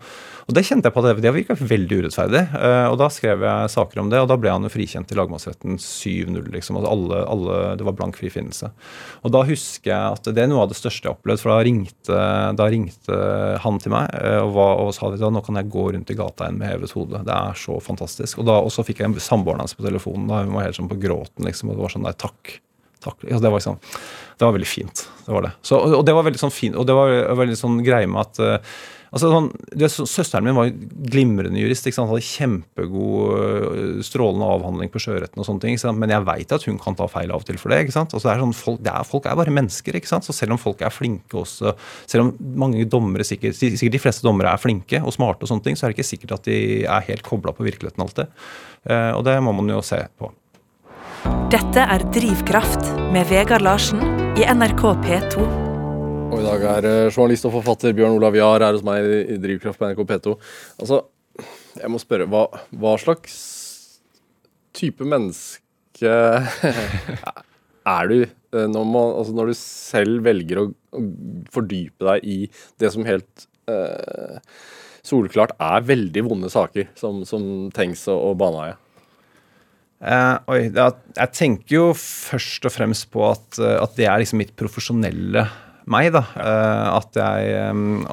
Og Det kjente jeg på, at det, virka veldig urettferdig. Eh, Og Da skrev jeg saker om det, og da ble han jo frikjent i lagmannsretten 7-0. liksom, altså alle, alle, Det var blank frifinnelse. Og da husker jeg at det er noe av det største jeg har opplevd, for da ringte, da ringte han til meg og, var, og sa at nå kan jeg gå rundt i gata igjen med hevet hode. Det er så fantastisk. Og da og så fikk jeg samboeren hans på telefonen. da Hun var helt sånn på gråten, liksom. Og det var sånn nei, takk. takk. ja, det, var liksom, det var veldig fint. Det var det. Så, og, og det var veldig sånn fint, og det var veldig sånn greie med at uh, altså sånn, det, Søsteren min var glimrende jurist. ikke sant, Hadde kjempegod, øh, strålende avhandling på sjøretten. og sånne ting, Men jeg veit at hun kan ta feil av og til for det. ikke sant, altså det er sånn, folk, det er, folk er bare mennesker. ikke sant, så Selv om folk er flinke også, selv om mange dommere, sikkert, sikkert de fleste dommere er flinke og smarte, og sånne ting, så er det ikke sikkert at de er helt kobla på virkeligheten alltid. Uh, og det må man jo se på. Dette er Drivkraft med Vegard Larsen i NRK P2. Og i dag er eh, journalist og forfatter Bjørn Olav Jahr her hos meg i Drivkraft på NRK P2. Altså, jeg må spørre, hva, hva slags type menneske er du eh, når, man, altså når, du selv velger å, fordype deg i det som helt eh, solklart er veldig vonde saker, som, som Tengs og, og Baneheia? Uh, oi, er, jeg tenker jo først og fremst på at, at det er liksom mitt profesjonelle meg. da, uh, at jeg,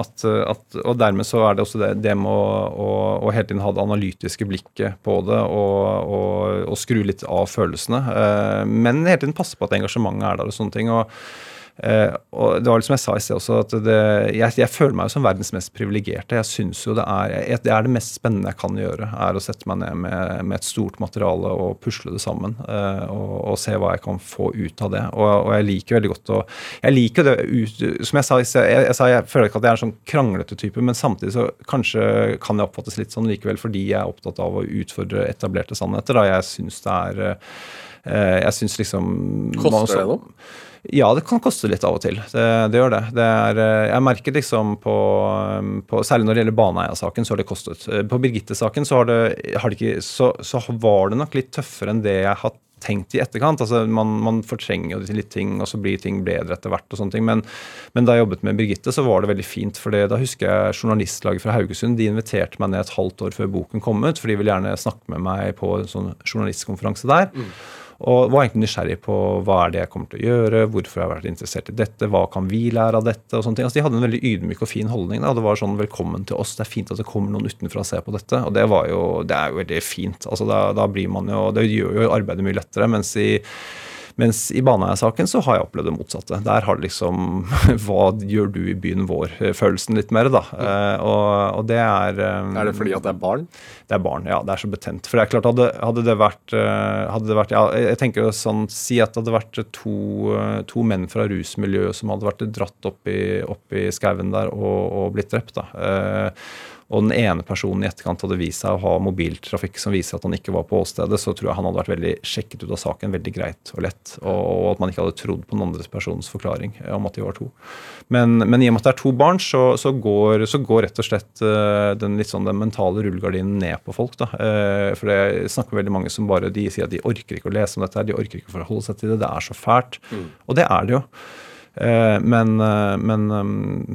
at, at, Og dermed så er det også det, det med å, å, å, hele tiden ha det analytiske blikket på det og, og, og skru litt av følelsene. Uh, men hele tiden passe på at engasjementet er der og sånne ting. og og det var som jeg sa i sted også, at det, jeg, jeg, føler meg jo som verdens mest privilegerte. Jeg syns jo det er, jeg, det er det mest spennende jeg kan gjøre, er å sette meg ned med, med et stort materiale og pusle det sammen. Uh, og, og, se hva jeg kan få ut av det. Og, og jeg liker veldig godt å Jeg liker det ut Som jeg sa i sted, jeg, jeg føler ikke at jeg er en sånn kranglete type, men samtidig så kanskje kan jeg oppfattes litt sånn likevel fordi jeg er opptatt av å utfordre etablerte sannheter. da Jeg syns det er uh, Jeg syns liksom Koster det noe? Ja, det kan koste litt av og til. Det, det gjør det. det er, eh, jeg merker liksom på, på, Særlig når det gjelder Baneheia-saken, så har det kostet. Eh, på Birgitte-saken så, så, så, var det nok litt tøffere enn det jeg har tenkt i etterkant. altså Man, man fortrenger jo litt ting, og så blir ting bedre etter hvert. og sånne ting, men, men, da jeg jobbet med Birgitte, så var det veldig fint. for Da husker jeg journalistlaget fra Haugesund de inviterte meg ned et halvt år før boken kom ut, for de ville gjerne snakke med meg på en sånn journalistkonferanse der. Mm. Og var egentlig nysgjerrig på hva er det jeg kommer til å gjøre, hvorfor jeg har vært interessert i dette, hva kan vi lære av dette? og sånne ting. Altså, De hadde en veldig ydmyk og fin holdning. Da. Det var sånn 'velkommen til oss', det er fint at det kommer noen utenfra og ser på dette. Og det, var jo, det er jo veldig fint. Altså, da, da blir man jo, Det gjør jo arbeidet mye lettere. mens i mens i Baneheia-saken så har jeg opplevd det motsatte. Der har det liksom Hva gjør du i byen vår-følelsen litt mer, da. Uh, og, og, det er um, Er det fordi at det er barn? Det er barn, ja. Det er så betent. For det er klart, hadde, hadde det vært, uh, hadde det vært ja, Jeg tenker jo sånn Si at det hadde vært to, to menn fra rusmiljøet som hadde vært dratt opp i, opp i skauen der og, og, blitt drept, da og den ene personen i etterkant hadde vist seg å ha mobiltrafikk som viser at han ikke var på åstedet, så tror jeg han hadde vært veldig sjekket ut av saken veldig greit og lett. Og, at man ikke hadde trodd på den andre personens forklaring om at de var to. Men, men i og med at det er to barn, så, så, går, så går, rett og slett uh, den sånn den mentale rullegardinen ned på folk. da. Uh, for jeg snakker med veldig mange som bare de sier at de orker ikke å lese om dette, her, de orker ikke å forholde seg til det, det er så fælt. Mm. Og det er det jo. Eh, men, eh, men, eh,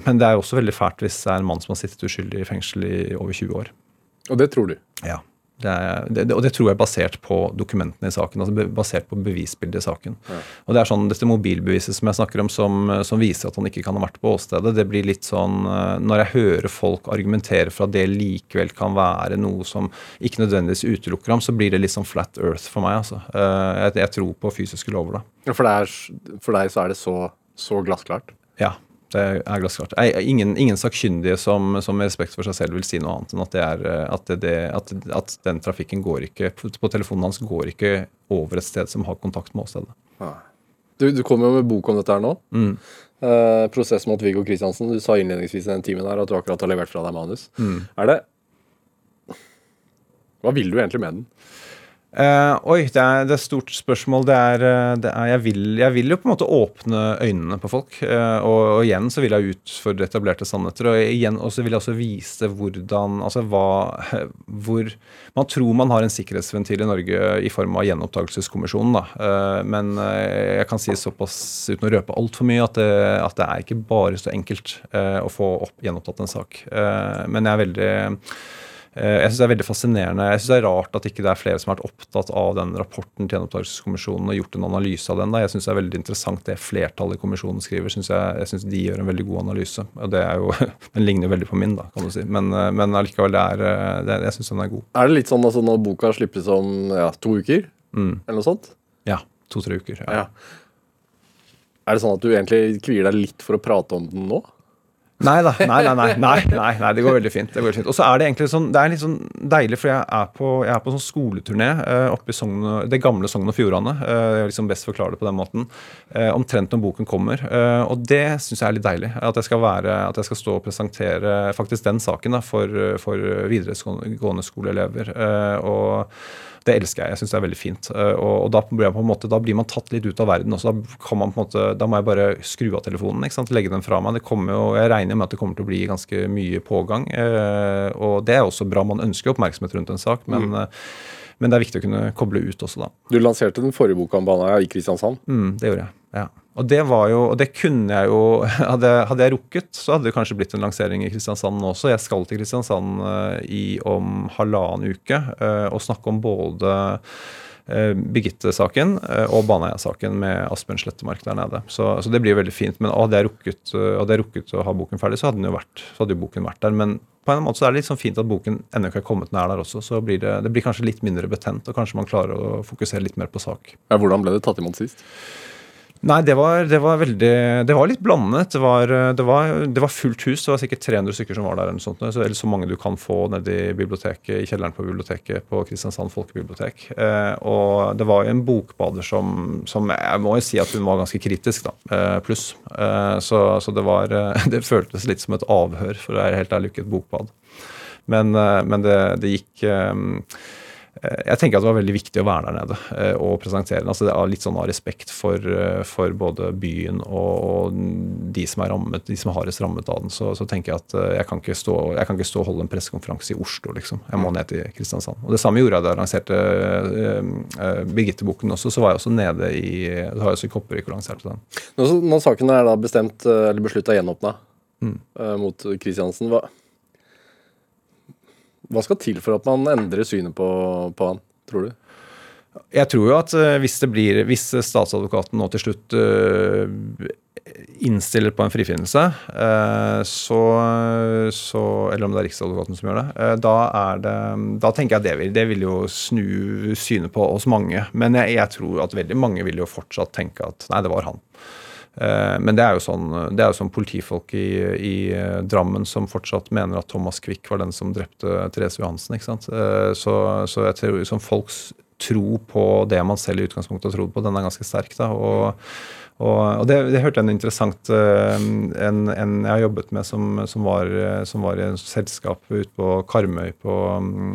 men, det er jo også veldig fælt hvis det er en mann som har sittet uskyldig i fengsel i over 20 år. Og det tror du? Ja. Det er, det, og det tror jeg er basert på dokumentene i saken. altså Basert på bevisbildet i saken. Ja. Og det er sånn, Dette mobilbeviset som jeg snakker om, som, som, viser at han ikke kan ha vært på åstedet, det blir litt sånn Når jeg hører folk argumentere for at det likevel kan være noe som ikke nødvendigvis utelukker ham, så blir det litt sånn flat earth for meg. altså. Jeg, jeg tror på fysiske lover, da. Ja, for, er, for deg så er det så så glassklart? Ja, det er glassklart. Ingen, ingen sakkyndige som, som, med respekt for seg selv vil si noe annet enn at, det er, at, det, at, at, den trafikken går ikke på telefonen hans går ikke over et sted som har kontakt med åstedet. Du, du kommer jo med bok om dette her nå. Mm. Eh, prosess mot Viggo Kristiansen. Du sa innledningsvis i den timen her at du akkurat har levert fra deg manus. Mm. Er det Hva vil du egentlig med den? Uh, oi, det er, et stort spørsmål. Det er, eh, det er jeg, vil, jeg, vil, jo på en måte åpne øynene på folk. Uh, og, og, igjen så vil jeg utfordre etablerte sannheter. Og igjen så vil jeg også vise hvordan Altså hva Hvor Man tror man har en sikkerhetsventil i Norge i form av gjenopptakelseskommisjonen, da. Uh, men jeg kan si såpass uten å røpe altfor mye at det, at det er ikke bare så enkelt å få opp, gjenopptatt en sak. men jeg er veldig jeg synes Det er veldig fascinerende. Jeg synes Det er rart at ikke det er flere som har vært opptatt av den rapporten til Gjenopptakelseskommisjonen og gjort en analyse av den. da. Jeg synes Det er veldig interessant det flertallet i kommisjonen skriver. Synes jeg, jeg synes De gjør en veldig god analyse. og det er jo, Den ligner jo veldig på min, da, kan du si. Men, eh, men allikevel, det er, eh, det, jeg syns den er god. Er det litt sånn altså når boka slippes om ja, to uker? Mm. Eller noe sånt? Ja. To-tre uker. ja. ja. Er det sånn at du egentlig kvier deg litt for å prate om den nå? Nei da. Nei, nei, nei, nei, nei, nei, det går veldig fint. det går veldig fint. Og så er det egentlig sånn, det er litt sånn deilig, for jeg er på, jeg er på sånn skoleturné uh, oppe i Sogn, det gamle Sogn og Fjordane. Uh, jeg liksom best forklare det på den måten. Uh, omtrent når boken kommer. Og det syns jeg er litt deilig. At jeg skal være, at jeg skal stå og presentere faktisk den saken da, for, for videregående skoleelever. og det elsker jeg. Jeg syns det er veldig fint. Eh, og, og da, måte, da, blir man tatt litt ut av verden. Også. Da, kan man på en måte, da må jeg bare skru av telefonen. ikke sant? Legge den fra meg. Det kommer jo, Jeg regner med at det kommer til å bli ganske mye pågang. Eh, og det er også bra. Man ønsker oppmerksomhet rundt en sak. men mm. Eh, men det er viktig å kunne koble ut også, da. Du lanserte den forrige boka om Baneheia i Kristiansand. Mm, det gjorde jeg. ja. Og det var jo, og det kunne jeg jo Hadde, hadde jeg rukket, så hadde det kanskje blitt en lansering i Kristiansand også. Jeg skal til Kristiansand uh, i om halvannen uke uh, og snakke om både uh, Birgitte-saken og Baneheia-saken med Asbjørn Slettemark der nede. Så, så, det blir veldig fint. Men hadde jeg, rukket, hadde jeg rukket å ha boken ferdig, så hadde, jo vært, så hadde jo boken vært der. Men på en måte så er det litt sånn fint at boken ennå ikke har kommet nær der også. Så blir det, det blir kanskje litt mindre betent, og kanskje man klarer å fokusere litt mer på sak. Ja, hvordan ble det tatt imot sist? Nei, det var, det var, veldig Det var litt blandet. Det var, det, var, det var, fullt hus. Det var sikkert 300 stykker som var der. eller sånt, så, eller så mange du kan få nede i biblioteket, i kjelleren på biblioteket på Kristiansand folkebibliotek. Eh, og det var jo en bokbader som, som, Jeg må jo si at hun var ganske kritisk, da. Eh, pluss. Eh, så, så, det var Det føltes litt som et avhør, for å være helt ærlig, ikke et bokbad. Men, eh, men det, gikk eh, Eh, jeg tenker at det var veldig viktig å være der nede eh, og presentere den. altså det er Litt sånn av respekt for, eh, for, både byen og de som er rammet, de som er hardest rammet av den. Så, så, tenker jeg at jeg kan ikke stå, jeg kan ikke stå og holde en pressekonferanse i Oslo, liksom. Jeg må ned til Kristiansand. Og Det samme gjorde jeg da jeg lanserte uh, Birgitte-boken også. Så var jeg også nede i Da har jeg også i Kopervik og lanserte den. Når, når saken er da bestemt, eller beslutta gjenåpna mm. uh, mot Kristiansen, hva hva skal til for at man endrer synet på, på han, tror du? Jeg tror jo at uh, hvis blir, hvis statsadvokaten nå til slutt uh, innstiller på en frifinnelse, uh, så, så, Eller om det er Riksadvokaten som gjør det. da det Da tenker jeg det vil, det vil jo snu synet på oss mange. Men jeg, jeg, tror at veldig mange vil jo fortsatt tenke at nei, det var han. Eh, men det er jo sånn, er jo sånn politifolk i, i, eh, Drammen som fortsatt mener at Thomas Quick var den som drepte Therese Johansen. ikke sant? Eh, så, så jeg tror som folks tro på det man selv i utgangspunktet har trodd på, den er ganske sterk. da, og og, og det, det, hørte jeg en interessant en, en, jeg har jobbet med, som, som, var, som var i et selskap ute på Karmøy på um,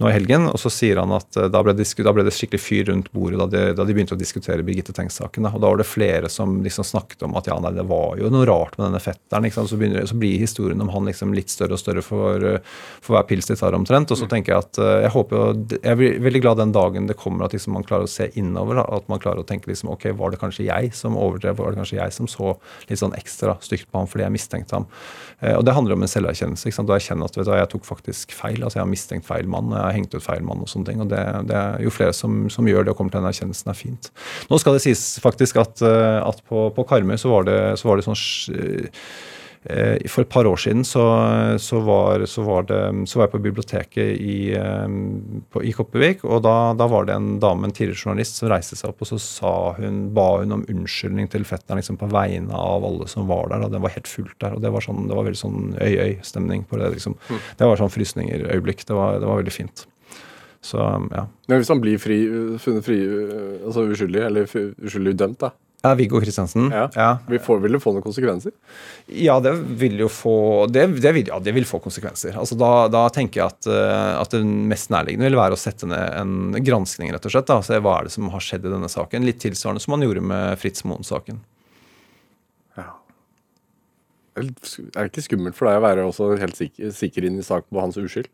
nå i helgen. Og så sier han at eh, da ble, det, da ble det skikkelig fyr rundt bordet da de, da de begynte å diskutere Birgitte Tengs-saken. Og da var det flere som liksom snakket om at ja, nei, det var jo noe rart med denne fetteren. Liksom. Så, begynner, så, blir historien om han liksom litt større og større for, for hver pils de tar omtrent. Og så mm. tenker jeg at eh, jeg håper jo, jeg er veldig glad den dagen det kommer at liksom man klarer å se innover. At man klarer å tenke liksom ok, var det kanskje jeg som overdrev? Var det kanskje jeg som så litt sånn ekstra stygt på ham fordi jeg mistenkte ham? Eh, og det handler om en selverkjennelse. ikke sant? Da jeg kjenner at vet du, jeg tok faktisk feil. altså Jeg har mistenkt feil mann. jeg har hengt ut feil mann og sånne ting. og det, det er Jo flere som, som, gjør det og kommer til den erkjennelsen, er fint. Nå skal det sies faktisk at, eh, at på, på Karmøy så var det, så var det sånn for et par år siden så, så, var, så, var, det, så var, jeg på biblioteket i, eh, på, i Kopervik. Og da, da, var det en dame, en tidligere journalist, som reiste seg opp og så sa hun, ba hun om unnskyldning til fetteren liksom, på vegne av alle som var der. Og det var helt fullt der. Og det var, sånn, det var veldig sånn øy-øy-stemning på det. liksom. Mm. Det var sånn frysninger-øyeblikk. Det, det, var veldig fint. Så, ja. Men hvis han blir fri, funnet fri, altså uskyldig, eller uskyldig dømt, da? Ja, Viggo Kristiansen. Ja. ja. Vi får, vil det få noen konsekvenser? Ja, det vil jo få Det, det, vil, ja, det vil, få konsekvenser. Altså, da, da tenker jeg at, uh, at, det mest nærliggende vil være å sette ned en granskning, rett og slett. Da. Se hva er det som har skjedd i denne saken. Litt tilsvarende som man gjorde med Fritz Moen-saken. Ja. Er det ikke skummelt for deg å være helt sikker, sikker inn i saken på hans uskyld?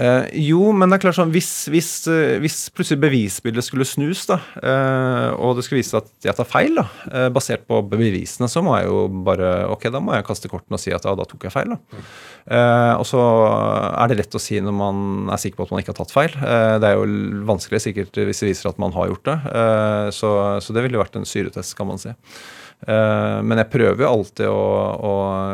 Eh, jo, men det er klart sånn, hvis, hvis, eh, hvis plutselig bevisbildet skulle snus, da, eh, og det skulle vise seg at jeg tar feil, da, eh, basert på bevisene, så må jeg jo bare Ok, da må jeg kaste kortene og si at ja, da tok jeg feil. da. Eh, og så er det lett å si når man er sikker på at man ikke har tatt feil. Eh, det er jo vanskelig sikkert hvis det viser at man har gjort det. så, så det ville vært en syretest, kan man si. Eh, men jeg prøver jo alltid å, å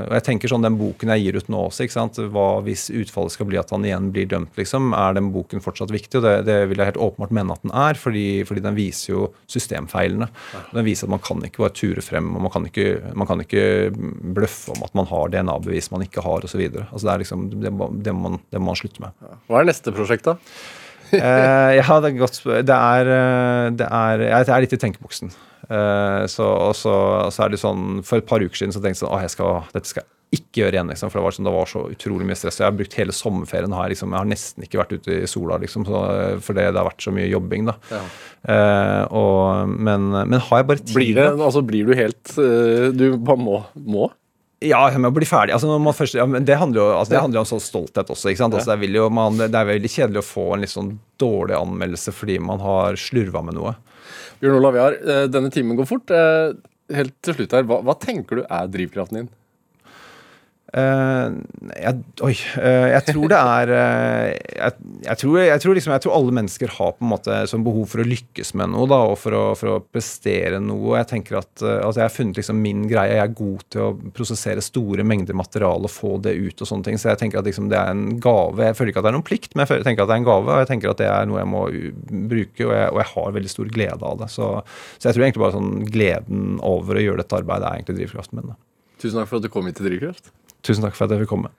Og jeg tenker sånn den boken jeg gir ut nå også, ikke sant? hva hvis utfallet skal bli at han igjen blir dømt, liksom? Er den boken fortsatt viktig? Og det, det vil jeg helt åpenbart mene at den er, fordi, fordi den viser jo systemfeilene. Den viser at man kan ikke bare ture frem, og man kan ikke, man kan ikke bløffe om at man har DNA-bevis man ikke har, osv. Altså det er liksom, det, det, må man, det må man slutte med. Hva er neste prosjekt, da? Eh, ja, det er godt Det er, eh, det er Jeg er litt i tenkeboksen. Eh, så, og så, så er det sånn For et par uker siden så tenkte jeg sånn jeg skal, dette skal jeg ikke gjøre igjen, liksom. For det var, sånn, det var så utrolig mye stress. Jeg har brukt hele sommerferien her, liksom. Jeg har nesten ikke vært ute i sola, liksom. Så, fordi det har vært så mye jobbing, da. Ja. Eh, og, men, men har jeg bare tid Blir, det, altså, blir du helt eh, Du bare må? må? Ja, med å bli ferdig. Altså, først, ja, men det handler jo altså, det handler jo om sånn stolthet også. ikke sant? Altså, det, jo, man, det er veldig kjedelig å få en litt sånn dårlig anmeldelse fordi man har slurva med noe. Bjørn Olav Jahr, eh, denne timen går fort. Eh, Helt til slutt her, hva, hva tenker du er drivkraften din? Eh, jeg, oi. uh, jeg tror det er uh, jeg, jeg, tror, jeg, tror liksom, jeg tror alle mennesker har på en måte sånn behov for å lykkes med noe da, og for å, for å prestere noe. Jeg tenker at eh, altså, jeg har funnet liksom min greie. Jeg er god til å prosessere store mengder materiale og få det ut. og sånne ting, Så jeg tenker at liksom, det er en gave. Jeg føler ikke at det er noen plikt, men jeg tenker at det er en gave, og jeg tenker at det er noe jeg må bruke, og jeg, og har veldig stor glede av det. Så, så jeg tror egentlig bare sånn gleden over å gjøre dette arbeidet er egentlig drivkraften min. da. Tusen takk for at du kom hit til Drivkraft. Tusen takk for at jeg fikk komme.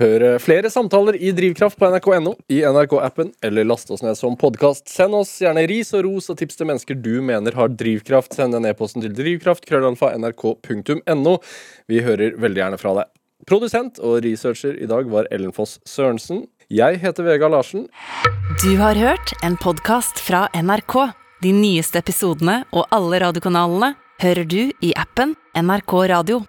Hør eh, flere samtaler i Drivkraft på nrk.no, i NRK-appen, eller last oss ned som podkast. Send oss gjerne ris og ros og tips til mennesker du mener har drivkraft. Send den e-posten til drivkraft, krøllalfa, nrk.no. Vi hører veldig gjerne fra deg. Produsent og researcher i dag var Ellen Foss Sørensen. Jeg heter Vegard Larsen. Du har hørt en podkast fra NRK. De nyeste episodene og alle radiokanalene hører du i appen NRK Radio.